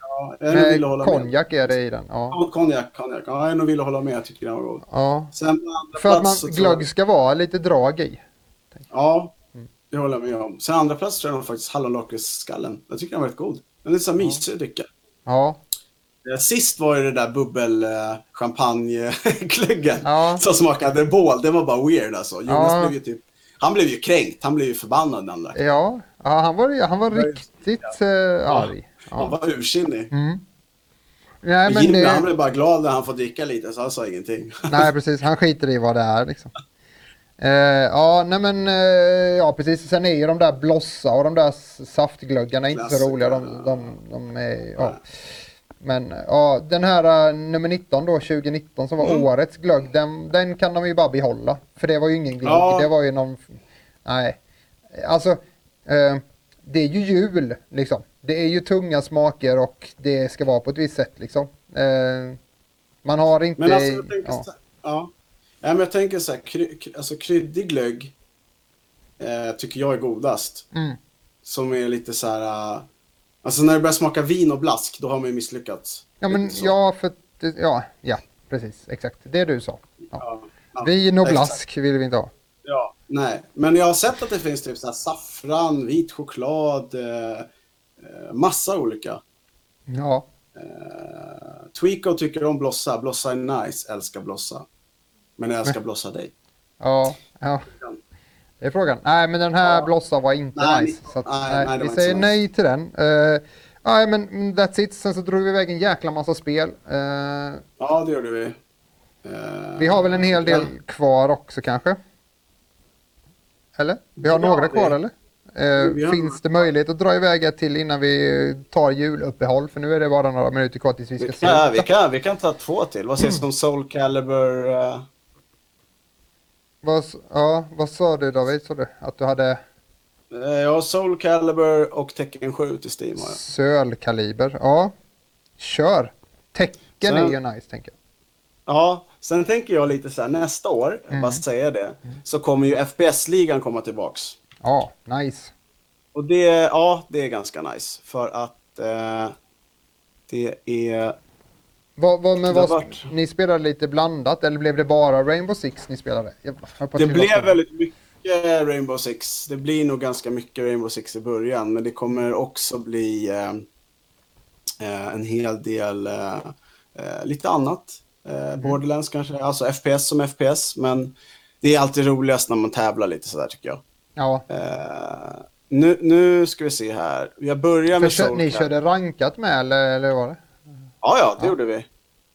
Ja, Med konjak är det i den. Ja. Kon- Konjak, konjak. Ja, jag nog ville hålla med. Jag tycker den var god. ja. Sen För att man, glögg ska vara lite drag i. Ja, det håller jag med om. Sen andra plats tror jag faktiskt hallonlakritsskallen. Jag tycker den var rätt god. Den är så mysig att dricka. Ja, Eh, Sist var ju det där bubbel eh, Ja. som smakade bål. Det var bara weird alltså. Jonas Ja. blev ju typ... Han blev ju kränkt. Han blev ju förbannad den där. ja. ja han var, han var Ja, riktigt eh, arg. Han Ja. var ursinnig. Mm. Nej, men Jimmy han det, blev bara glad när han får dricka lite så han sa ingenting. nej, precis. Han skiter i vad det är liksom. Eh, ja, nej men eh, ja precis. Sen är ju de där blossa och de där saftglöggarna inte så roliga. De, de, de är, ja. Men ja, den här eh, nummer 19 då, 2019 som var Mm. årets glögg, den, den kan de ju bara behålla. För det var ju ingen glögg, Ja. det var ju någon... Nej. Alltså, eh, det är ju jul liksom. Det är ju tunga smaker och det ska vara på ett visst sätt liksom. Eh, man har inte... Men alltså jag tänker ja. så ja. ja. men jag tänker så här, kry, kry- alltså kryddig glögg eh, tycker jag är godast. Mm. Som är lite så här, eh, alltså när det börjar smaka vin och blask, då har man ju misslyckats. Ja, men ja, för ja, ja, precis, exakt. Det du sa. Ja. Ja, ja, Vin och exakt. blask vill vi inte ha. Ja, nej. Men jag har sett att det finns typ så här saffran, vit choklad, eh, eh, massa olika. Ja, Eh, Tweako tycker om blossa, blossa är nice, älskar blossa. Men jag älskar blossa dig. ja, ja. Det är frågan. Nej, men den här Ja. blossa var inte Nej, nice. Så att, nej, nej, vi säger nej till den. Uh, nej, men that's it. Sen så drog vi iväg en jäkla massa spel. Eh, Ja, det gjorde vi. Eh, vi har väl en hel del men- kvar också kanske? Eller? Vi har Ja, några det- kvar eller? Har- Finns det möjlighet att dra iväg ett till innan vi tar juluppehåll? För nu är det bara några minuter kvar tills vi ska Vi kan, vi, kan, vi kan ta två till. Vad sägs om Soul Calibur? Vad, ja, vad sa du David? Sa du att du hade eh, ja, Soul Calibur och Tekken 7 till Steam har jag. sölkaliber? Ja, kör. Tecken Sen- är ju nice tänker jag. Ja, sen tänker jag lite så här, nästa år, Mm. bara säga det, så kommer ju FPS-ligan komma tillbaks. Ja, nice. Och det, ja, det är ganska nice. För att eh, det är... Vad, vad, men vad, varit- ni spelade lite blandat eller blev det bara Rainbow Six ni spelade? Det blev väldigt mycket Rainbow Six. Det blir nog ganska mycket Rainbow Six i början, men det kommer också bli eh, eh, en hel del eh, eh, lite annat. Eh, Borderlands kanske, alltså FPS som FPS, men det är alltid roligast när man tävlar lite sådär tycker jag. Ja, Eh, nu, nu ska vi se här. Jag börjar med kö, Soul ni körde rankat med eller, eller vad var det? Ja, ja, det Ja. gjorde vi.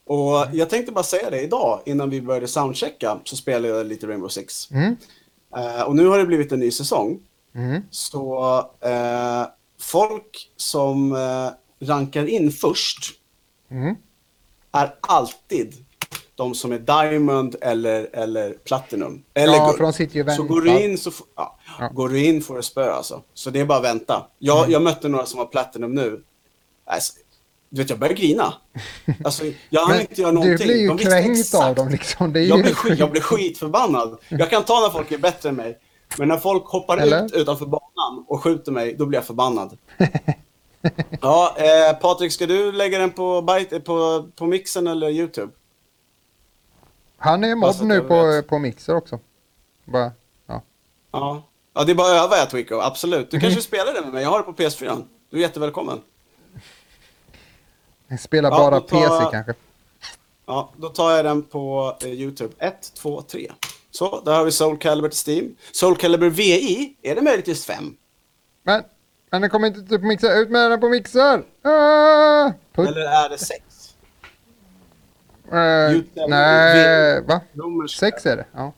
Och jag tänkte bara säga det idag, innan vi började soundchecka, så spelade jag lite Rainbow Six. Mm. Eh, och nu har det blivit en ny säsong. Mm. Så eh, folk som eh, rankar in först Mm. är alltid de som är Diamond eller, eller Platinum. Eller Ja, Guld. för Så går du in så ja, Ja. går du in får du spö alltså. Så det är bara att vänta. Jag, Mm. jag mötte några som var Platinum nu. Alltså, du vet, jag börjar grina. Alltså, jag hann inte göra någonting. du blir ju kränkt av dem liksom. Det är Jag blir, skit, jag blir skitförbannad. Jag kan ta när folk är bättre än mig. Men när folk hoppar Eller? ut utanför banan och skjuter mig, då blir jag förbannad. ja, eh, Patrik, ska du lägga den på, Byte, på, på mixen eller YouTube? Han är mobb nu på, vet. på Mixer också. Bara, ja. Ja. ja, det är bara att öva jag Twico, absolut. Du kanske spelar det med mig, jag har det på PS4. Du är jättevälkommen. Spelar Ja, bara PC kanske. Ja, då tar jag den på eh, YouTube. 1, 2, 3. Så, där har vi Soul Calibur till Steam. Soul Calibur VI, är det möjligtvis 5? Men, men den kommer inte ut på Mixer. Ut med den på Mixer! Ah! Put, Eller är det 6? eh, Ut- nej, va? Romerska. Sex är det. Ja,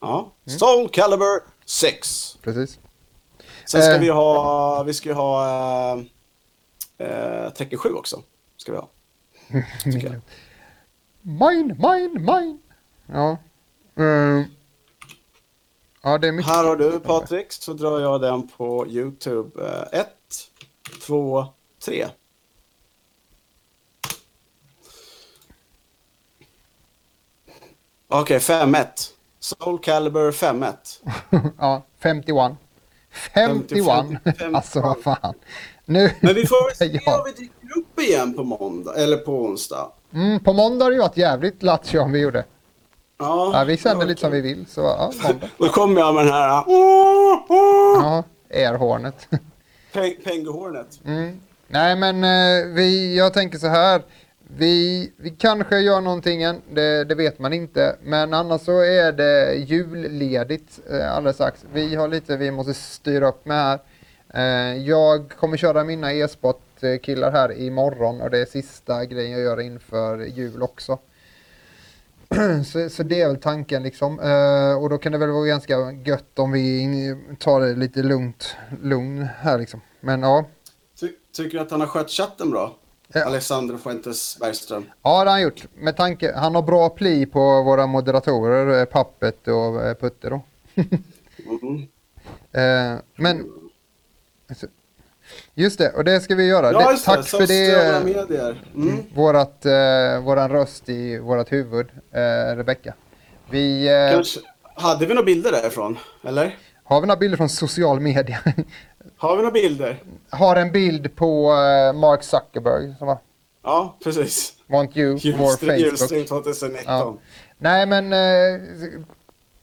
Ja. Soul Calibur 6. precis. Sen ska Eh. vi ha, vi ska ju ha äh, äh, Tekken 7 också. Ska vi ha. Mine, mine, mine! Ja. Mm. Ja, det är mycket. Här har du Patrik, så drar jag den på YouTube. 1, 2, 3. Okej, 5-1. Soul Calibur 5-1. ja, 51. 51! 51. Alltså vad fan. Nu... Men vi får väl se Ja. om vi dyker upp igen på måndag, eller på onsdag. Mm, på måndag har det ju varit jävligt lattjo om vi gjorde. Ja, Ja, vi sänder lite som vi vill, så ja. Då kommer jag med den här Ja, airhornet. Peng- Penguhornet. Mm. Nej, men eh, vi, jag tänker så här. Vi, vi kanske gör någonting än, det, det vet man inte. Men annars så är det julledigt eh, alldeles strax. Vi har lite vi måste styra upp med här. Eh, jag kommer köra mina e-sport-killar här imorgon och det är sista grejen jag gör inför jul också. så, så det är väl tanken liksom. Eh, och då kan det väl vara ganska gött om vi tar det lite lugnt, lugn här liksom. Men ja, Ty tycker du att han har skött chatten bra? Ja. Alexander Fuentes Bergström. Ja, det har han gjort. Med tanke, han har bra pli på våra moderatorer, eh, Pappet och Putte då. Mhm. Eh, men... alltså, Just det, och det ska vi göra. Ja, det, just det. tack för det, medier. Mm. vårat, eh, våran röst i vårat huvud, eh, Rebecka. Vi, eh, Kanske, hade vi några bilder därifrån? Eller? har vi några bilder från social media? Har vi några bilder? har en bild på eh, Mark Zuckerberg som var Ja, precis. Want you, vår Julstream, Facebook. julstream 2019. Ja. Nej men eh,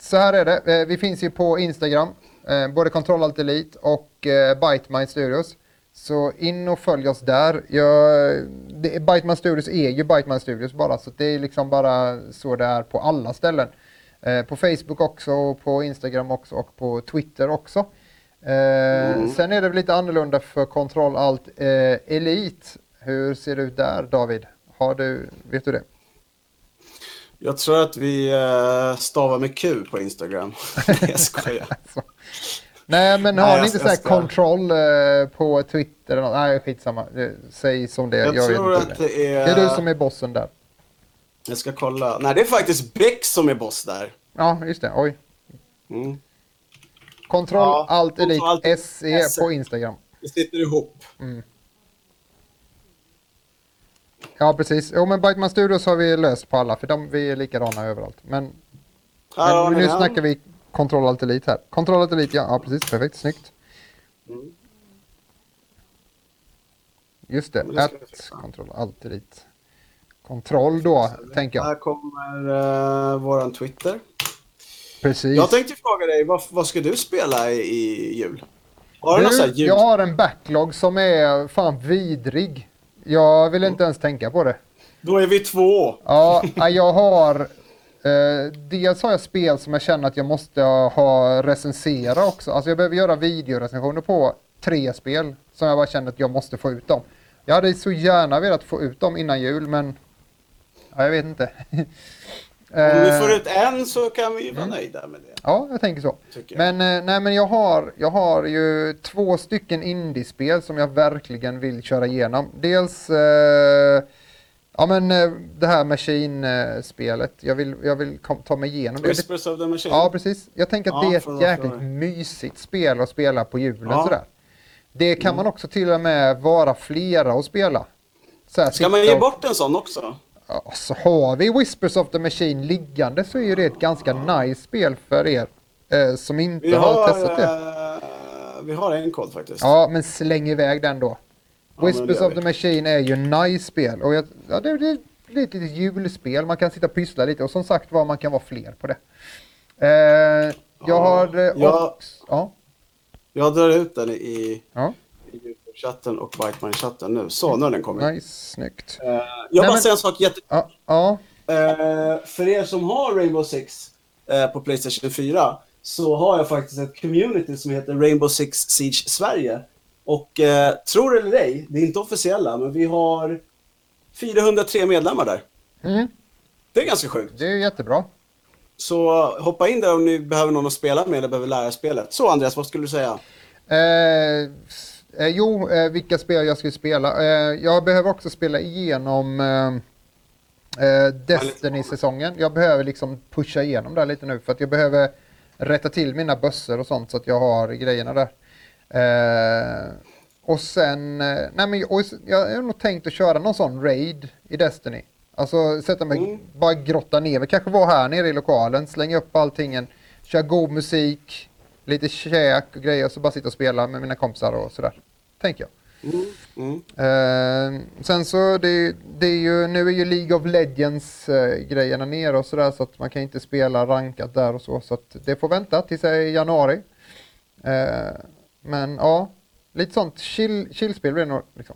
så här är det. Eh, Vi finns ju på Instagram, eh, både Control Alt Elite och eh, Bytemind Studios. Så in och följ oss där. Jag, det, Bytemind Studios är ju Bytemind Studios bara, så det är liksom bara så det är på alla ställen. Eh, på Facebook också, och på Instagram också och på Twitter också. Eh, Sen är det väl lite annorlunda för Control Alt eh, Elite. Hur ser det ut där David? Har du, vet du det? Jag tror att vi eh, stavar med Q på Instagram. jag skojar. Nej, men har Nej, ni jag- inte jag så här ska- kontroll eh, på Twitter? eller något? Nej, skitsamma. Säg som det. Jag, Jag, vet tror inte att det. det är... det är du som är bossen där. Jag ska kolla. Nej, det är faktiskt Beck som är boss där. Ja, just det. Oj. Mm. Kontroll Ja, Alt Elite Alt SE på Instagram. Vi sitter ihop. Ja, precis. Jo, men Byteman Studios har vi löst på alla, för de, vi är likadana överallt. Men, har men nu snackar vi Control Alt Elite här. Control Alt Elite, ja, ja precis. Perfekt. Snyggt. Mm. Just det. Att fixa. Control Alt Elite. Kontroll då, tänker jag. Här kommer uh, våran Twitter. Precis. Jag tänkte fråga dig, vad, vad ska du spela i, i jul? Har du Du, jul... jag har en backlog som är fan vidrig. Jag vill inte ens tänka på det. Då är vi två. Ja, jag har... Eh, dels har jag spel som jag känner att jag måste ha recensera också. Alltså jag behöver göra videorecensioner på tre spel som jag bara känner att jag måste få ut dem. Jag hade så gärna velat få ut dem innan jul men Ja, jag vet inte. Om vi får Eh, ut en så kan vi vara nöjda med det. Ja, jag tänker så. Jag. Men, eh, nej, men jag, har, jag har ju två stycken indiespel som jag verkligen vill köra igenom. Dels eh, ja, men, eh, det här Machine-spelet. Jag vill, jag vill ta mig igenom det. Whispers of the Machine. Ja, precis. Jag tänker att Ja, det är ett jäkligt mysigt spel att spela på julen Ja. sådär. Det kan man också till och med vara flera och spela. Så här, Ska man ge och- bort en sån också? Ja, så har vi Whispers of the Machine liggande så är ju det ett ganska nice spel för er eh, som inte har, har, testat det. eh, vi har en kod faktiskt. Ja, men släng iväg den då. Whispers gör of the Machine är ju nice spel och jag, ja, det, det är ett litet julspel. Man kan sitta och pyssla lite och som sagt var man kan vara fler på det. Eh, jag Ja, har eh, jag- också... Ja, Jag drar ut den i, ja, i YouTube-chatten och Bitmine-chatten nu. Så, nu har den kommit. nice, snyggt. Eh, jag Nej, bara men- säga en sak jätte... Ja, ja, Eh, för er som har Rainbow Six eh, på Playstation 4 så har jag faktiskt ett community som heter Rainbow Six Siege Sverige. Och eh, tror eller ej, det är inte officiella, men vi har 403 medlemmar där. mm, Det är ganska sjukt. det är jättebra. Så hoppa in där om ni behöver någon att spela med eller behöver lära spelet. Så Andreas, vad skulle du säga? Eh, eh, jo, eh, vilka spel jag skulle spela. Eh, jag behöver också spela igenom eh, Destiny-säsongen. Jag behöver liksom pusha igenom det lite nu för att jag behöver rätta till mina bössor och sånt så att jag har grejerna där. Eh, och sen, eh, nej men och, jag har nog tänkt att köra någon sån raid i Destiny. Alltså sätta mig, Mm. bara grotta ner mig, kanske vara här nere i lokalen, slänga upp allting, köra god musik, lite käk och grejer och så bara sitta och spela med mina kompisar och sådär. Tänker jag. Mm, mm. Eh, sen så det, det är ju, nu är ju League of Legends eh, nere och sådär så att man kan inte spela rankat där och så så att det får vänta tills i januari. Eh, men ja, lite sånt chill, chillspel blir det nog liksom.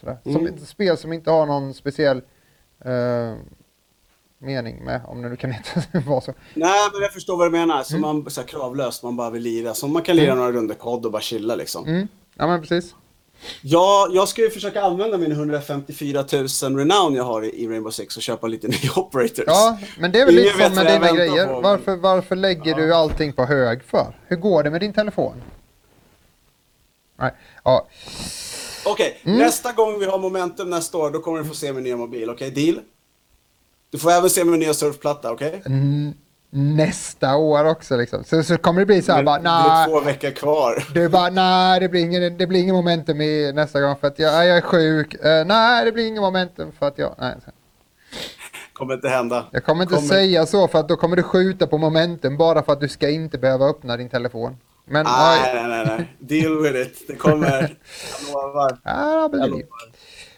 Sådär. Som Mm. ett spel som inte har någon speciell eh, mening med, om det nu kan heta vad så. Nej, men jag förstår vad du menar. Mm. Så man så här, kravlöst, man bara vill lira. Så man kan lira några runder kod och bara chilla liksom. Mm. Ja men precis. Ja, jag ska ju försöka använda min 154 000 renown jag har i Rainbow Six och köpa lite nya operators. Ja, men det är väl lite som med dina grejer. på, Varför, varför lägger du allting på hög för? Hur går det med din telefon? Nej, ja. Okej, Mm. nästa gång vi har momentum nästa år, då kommer du få se min nya mobil. Okej, deal? Du får även se min nya surfplatta, okej? N- nästa år också liksom. Så, så kommer det bli så här bara, det är två veckor kvar. Du bara, nej det blir ingen, det blir ingen momentum i nästa gång för att jag, jag är sjuk. Eh, nej, det blir ingen momentum för att jag, nej. Kommer inte hända. Jag kommer inte Kommer- säga så för att då kommer du skjuta på momentum bara för att du ska inte behöva öppna din telefon. Men, Nej, nej. nej, nej. Deal with it. Det kommer. Jag lovar. Ja, Jag men, lovar.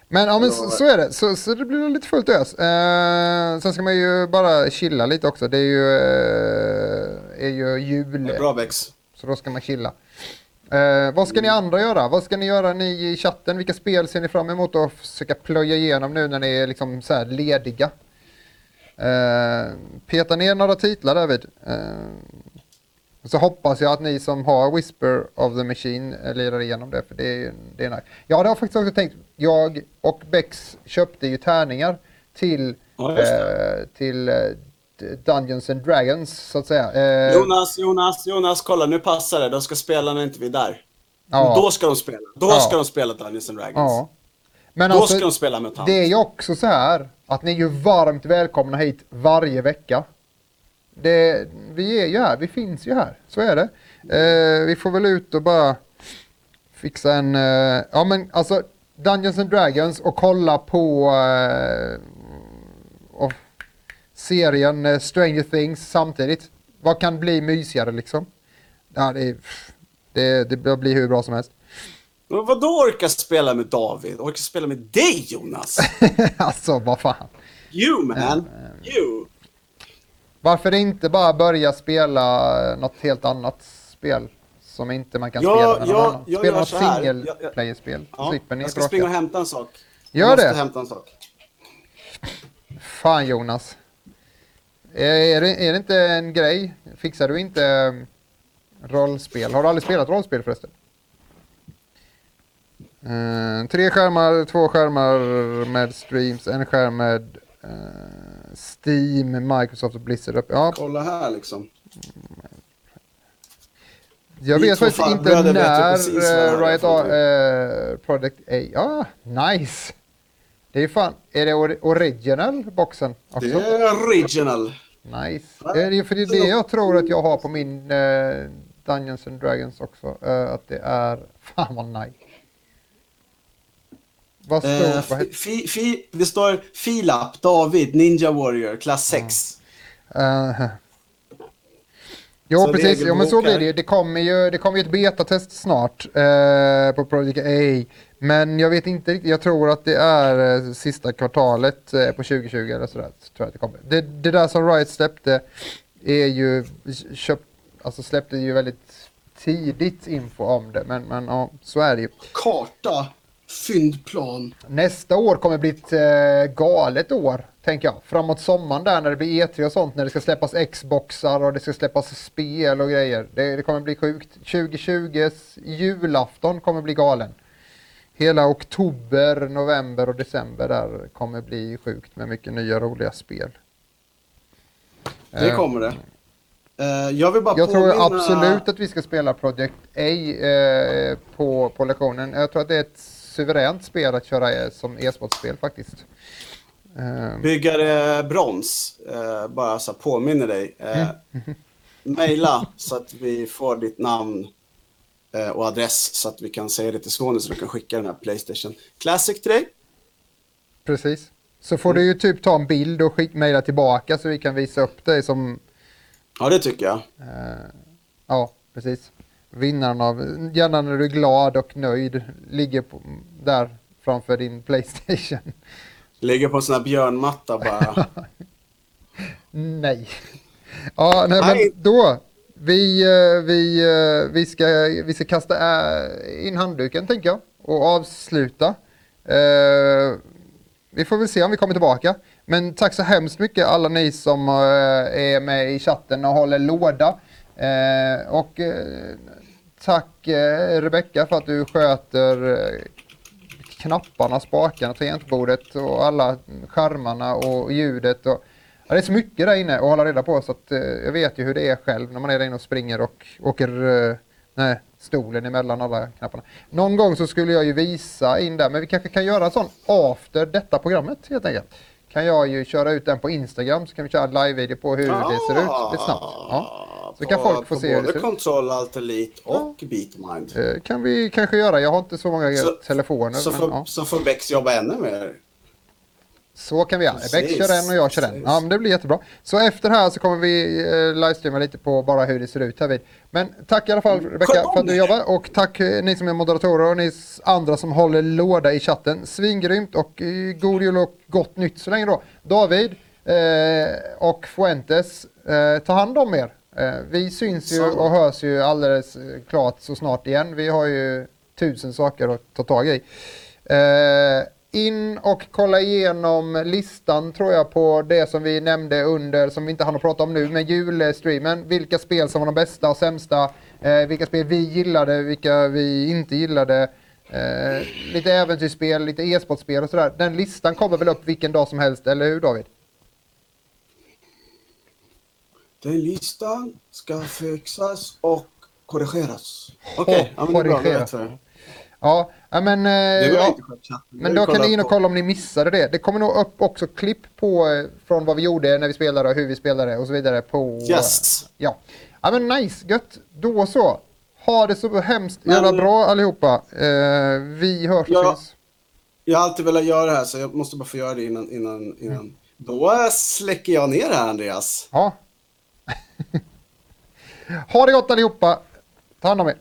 men ja, men Jag så, så är det. Så, så det blir lite fullt ös. Eh, sen ska man ju bara chilla lite också. Det är ju, eh, är ju jul. Bra Bex. Så då ska man chilla. Eh, vad ska ni andra göra? Vad ska ni göra ni i chatten? Vilka spel ser ni fram emot att försöka plöja igenom nu när ni är liksom så här lediga? Eh, peta ner några titlar David. Eh, så hoppas jag att ni som har Whisper of the Machine eh, lirar igenom det för det är, det är nice. Jag hade faktiskt också tänkt, jag och Bex köpte ju tärningar till, Ja, eh, till eh, Dungeons and Dragons så att säga. Eh, Jonas, Jonas, Jonas, kolla nu passar det. De ska spela när inte vi är där. Ja. Då ska de spela. Då Ja. ska de spela Dungeons and Dragons. Ja. Men Då alltså, ska de spela MUTANT. det är ju också så här att ni är ju varmt välkomna hit varje vecka. Det, vi är ju här, vi finns ju här, så är det. Eh, vi får väl ut och bara fixa en, eh, ja men alltså Dungeons and Dragons och kolla på eh, och serien eh, Stranger Things samtidigt. Vad kan bli mysigare liksom? Ja, det, det, det blir hur bra som helst. Men vadå orka spela med David? Orka spela med dig Jonas? alltså vad fan. You man! You! Varför inte bara börja spela eh, något helt annat spel som inte man kan Ja, spela med någon ja, annan? Spela något single player-spel. Ja, jag ska springa och hämta en sak. Gör jag måste det. hämta en sak. Fan Jonas. Är, är, det, är det inte en grej? Fixar du inte um, rollspel? Har du aldrig spelat rollspel förresten? Eh, tre skärmar, två skärmar med streams, en skärm med Eh, Steam, Microsoft och Blizzard. Ja, Kolla här liksom. jag vet faktiskt inte när uh, Riot för uh, Project A... Ja, nice! Det är fan... Är det or original boxen också? Det är original. Nice. Ja, Det är för det är det jag tror att jag har på min eh, Dungeons and Dragons också. eh, att det är... Fan vad nice. Vad stod Eh, vad fi, fi, det står Filap, David, Ninja Warrior, klass 6. Eh, Jo, Så precis. Jo, men så blir det ju. Det kommer ju, det kommer ju ett betatest snart eh, på Project A. Men jag vet inte riktigt. Jag tror att det är eh, sista kvartalet eh, på 2020 eller sådär. så Tror jag att det, kommer. Det, det där som Riot släppte är ju köp, alltså släppte ju väldigt tidigt info om det. Men, men ja, så är det ju. Karta, fyndplan. Nästa år kommer bli ett eh, galet år, tänker jag. Framåt sommaren där när det blir E3 och sånt, när det ska släppas Xboxar och det ska släppas spel och grejer. Det, det kommer bli sjukt. 2020s julafton kommer bli galen. Hela oktober, november och december där kommer bli sjukt med mycket nya roliga spel. Det Eh, kommer det. Eh, jag vill bara Jag tror påminna... absolut att vi ska spela Project A eh, på, på lektionen. Jag tror att det är ett suveränt spel att köra eh, som e-sportspel faktiskt. Eh, Byggare brons, eh, bara så påminner dig. Eh, Maila så att vi får ditt namn eh, och adress så att vi kan säga det till Skåne så du kan skicka den här Playstation Classic till dig. Precis. Så får du ju typ ta en bild och skick, mejla tillbaka så vi kan visa upp dig som, Ja, det tycker jag. ja precis, vinnaren av, gärna när du är glad och nöjd, ligger på, där framför din Playstation. Ligger på en sån här björnmatta bara. Nej. Ja, nej, Nej. men då. Vi, eh, vi, eh, vi, ska, vi ska kasta eh, in handduken tänker jag och avsluta. Vi får väl se om vi kommer tillbaka. Men tack så hemskt mycket alla ni som är med i chatten och håller låda. Eh, Och eh, tack eh, Rebecka för att du sköter eh, knapparna, spakarna, tangentbordet och alla skärmarna och ljudet. Och, ja, det är så mycket där inne att hålla reda på så att, eh, jag vet ju hur det är själv när man är där inne och springer och åker eh, nej, stolen emellan alla knapparna. Någon gång så skulle jag ju visa in där, men vi kanske kan göra en sån after detta programmet helt enkelt. Kan jag ju köra ut den på Instagram så kan vi köra en live-video på hur det ser ut lite snabbt. Ja. Så kan folk få se hur det både ser ut. Control, Alt Elite och Beatmind. Eh, kan vi kanske göra. Jag har inte så många Så- telefoner. Så men, får, ja. så får Bex jobba ännu mer. Så kan vi göra. Beck kör en och jag kör en. Ja, men det blir jättebra. Så efter här så kommer vi eh, livestreama lite på bara hur det ser ut här vid. Men tack i alla fall Rebecka Sköt om för att du jobbar och tack eh, ni som är moderatorer och ni andra som håller låda i chatten. Svingrymt och eh, god jul och gott nytt så länge då. David eh, och Fuentes, eh, ta hand om er. Eh, vi syns ju och hörs ju alldeles eh, klart så snart igen. Vi har ju tusen saker att ta tag i. Eh, in och kolla igenom listan tror jag på det som vi nämnde under, som vi inte hann att prata om nu, med julstreamen. Vilka spel som var de bästa och sämsta, vilka spel vi gillade, vilka vi inte gillade. Eh, lite äventyrsspel, lite e-sportspel och sådär. Den listan kommer väl upp vilken dag som helst, eller hur David? Den listan ska fixas och korrigeras. Okej, men det är bra. Det. Ja, men... ja. Men då kan ni in och kolla om ni missade det. Det kommer nog upp också klipp på eh, från vad vi gjorde när vi spelade och hur vi spelade och så vidare på... Yes. Ja. ja men nice, gött. Då så. Ha det så hemskt jävla bra allihopa. Eh, vi hörs och Ja. syns. Jag har alltid velat göra det här så jag måste bara få göra det innan. innan, innan. Då släcker jag ner här Andreas. Ja. ha det gott allihopa. Ta hand om er.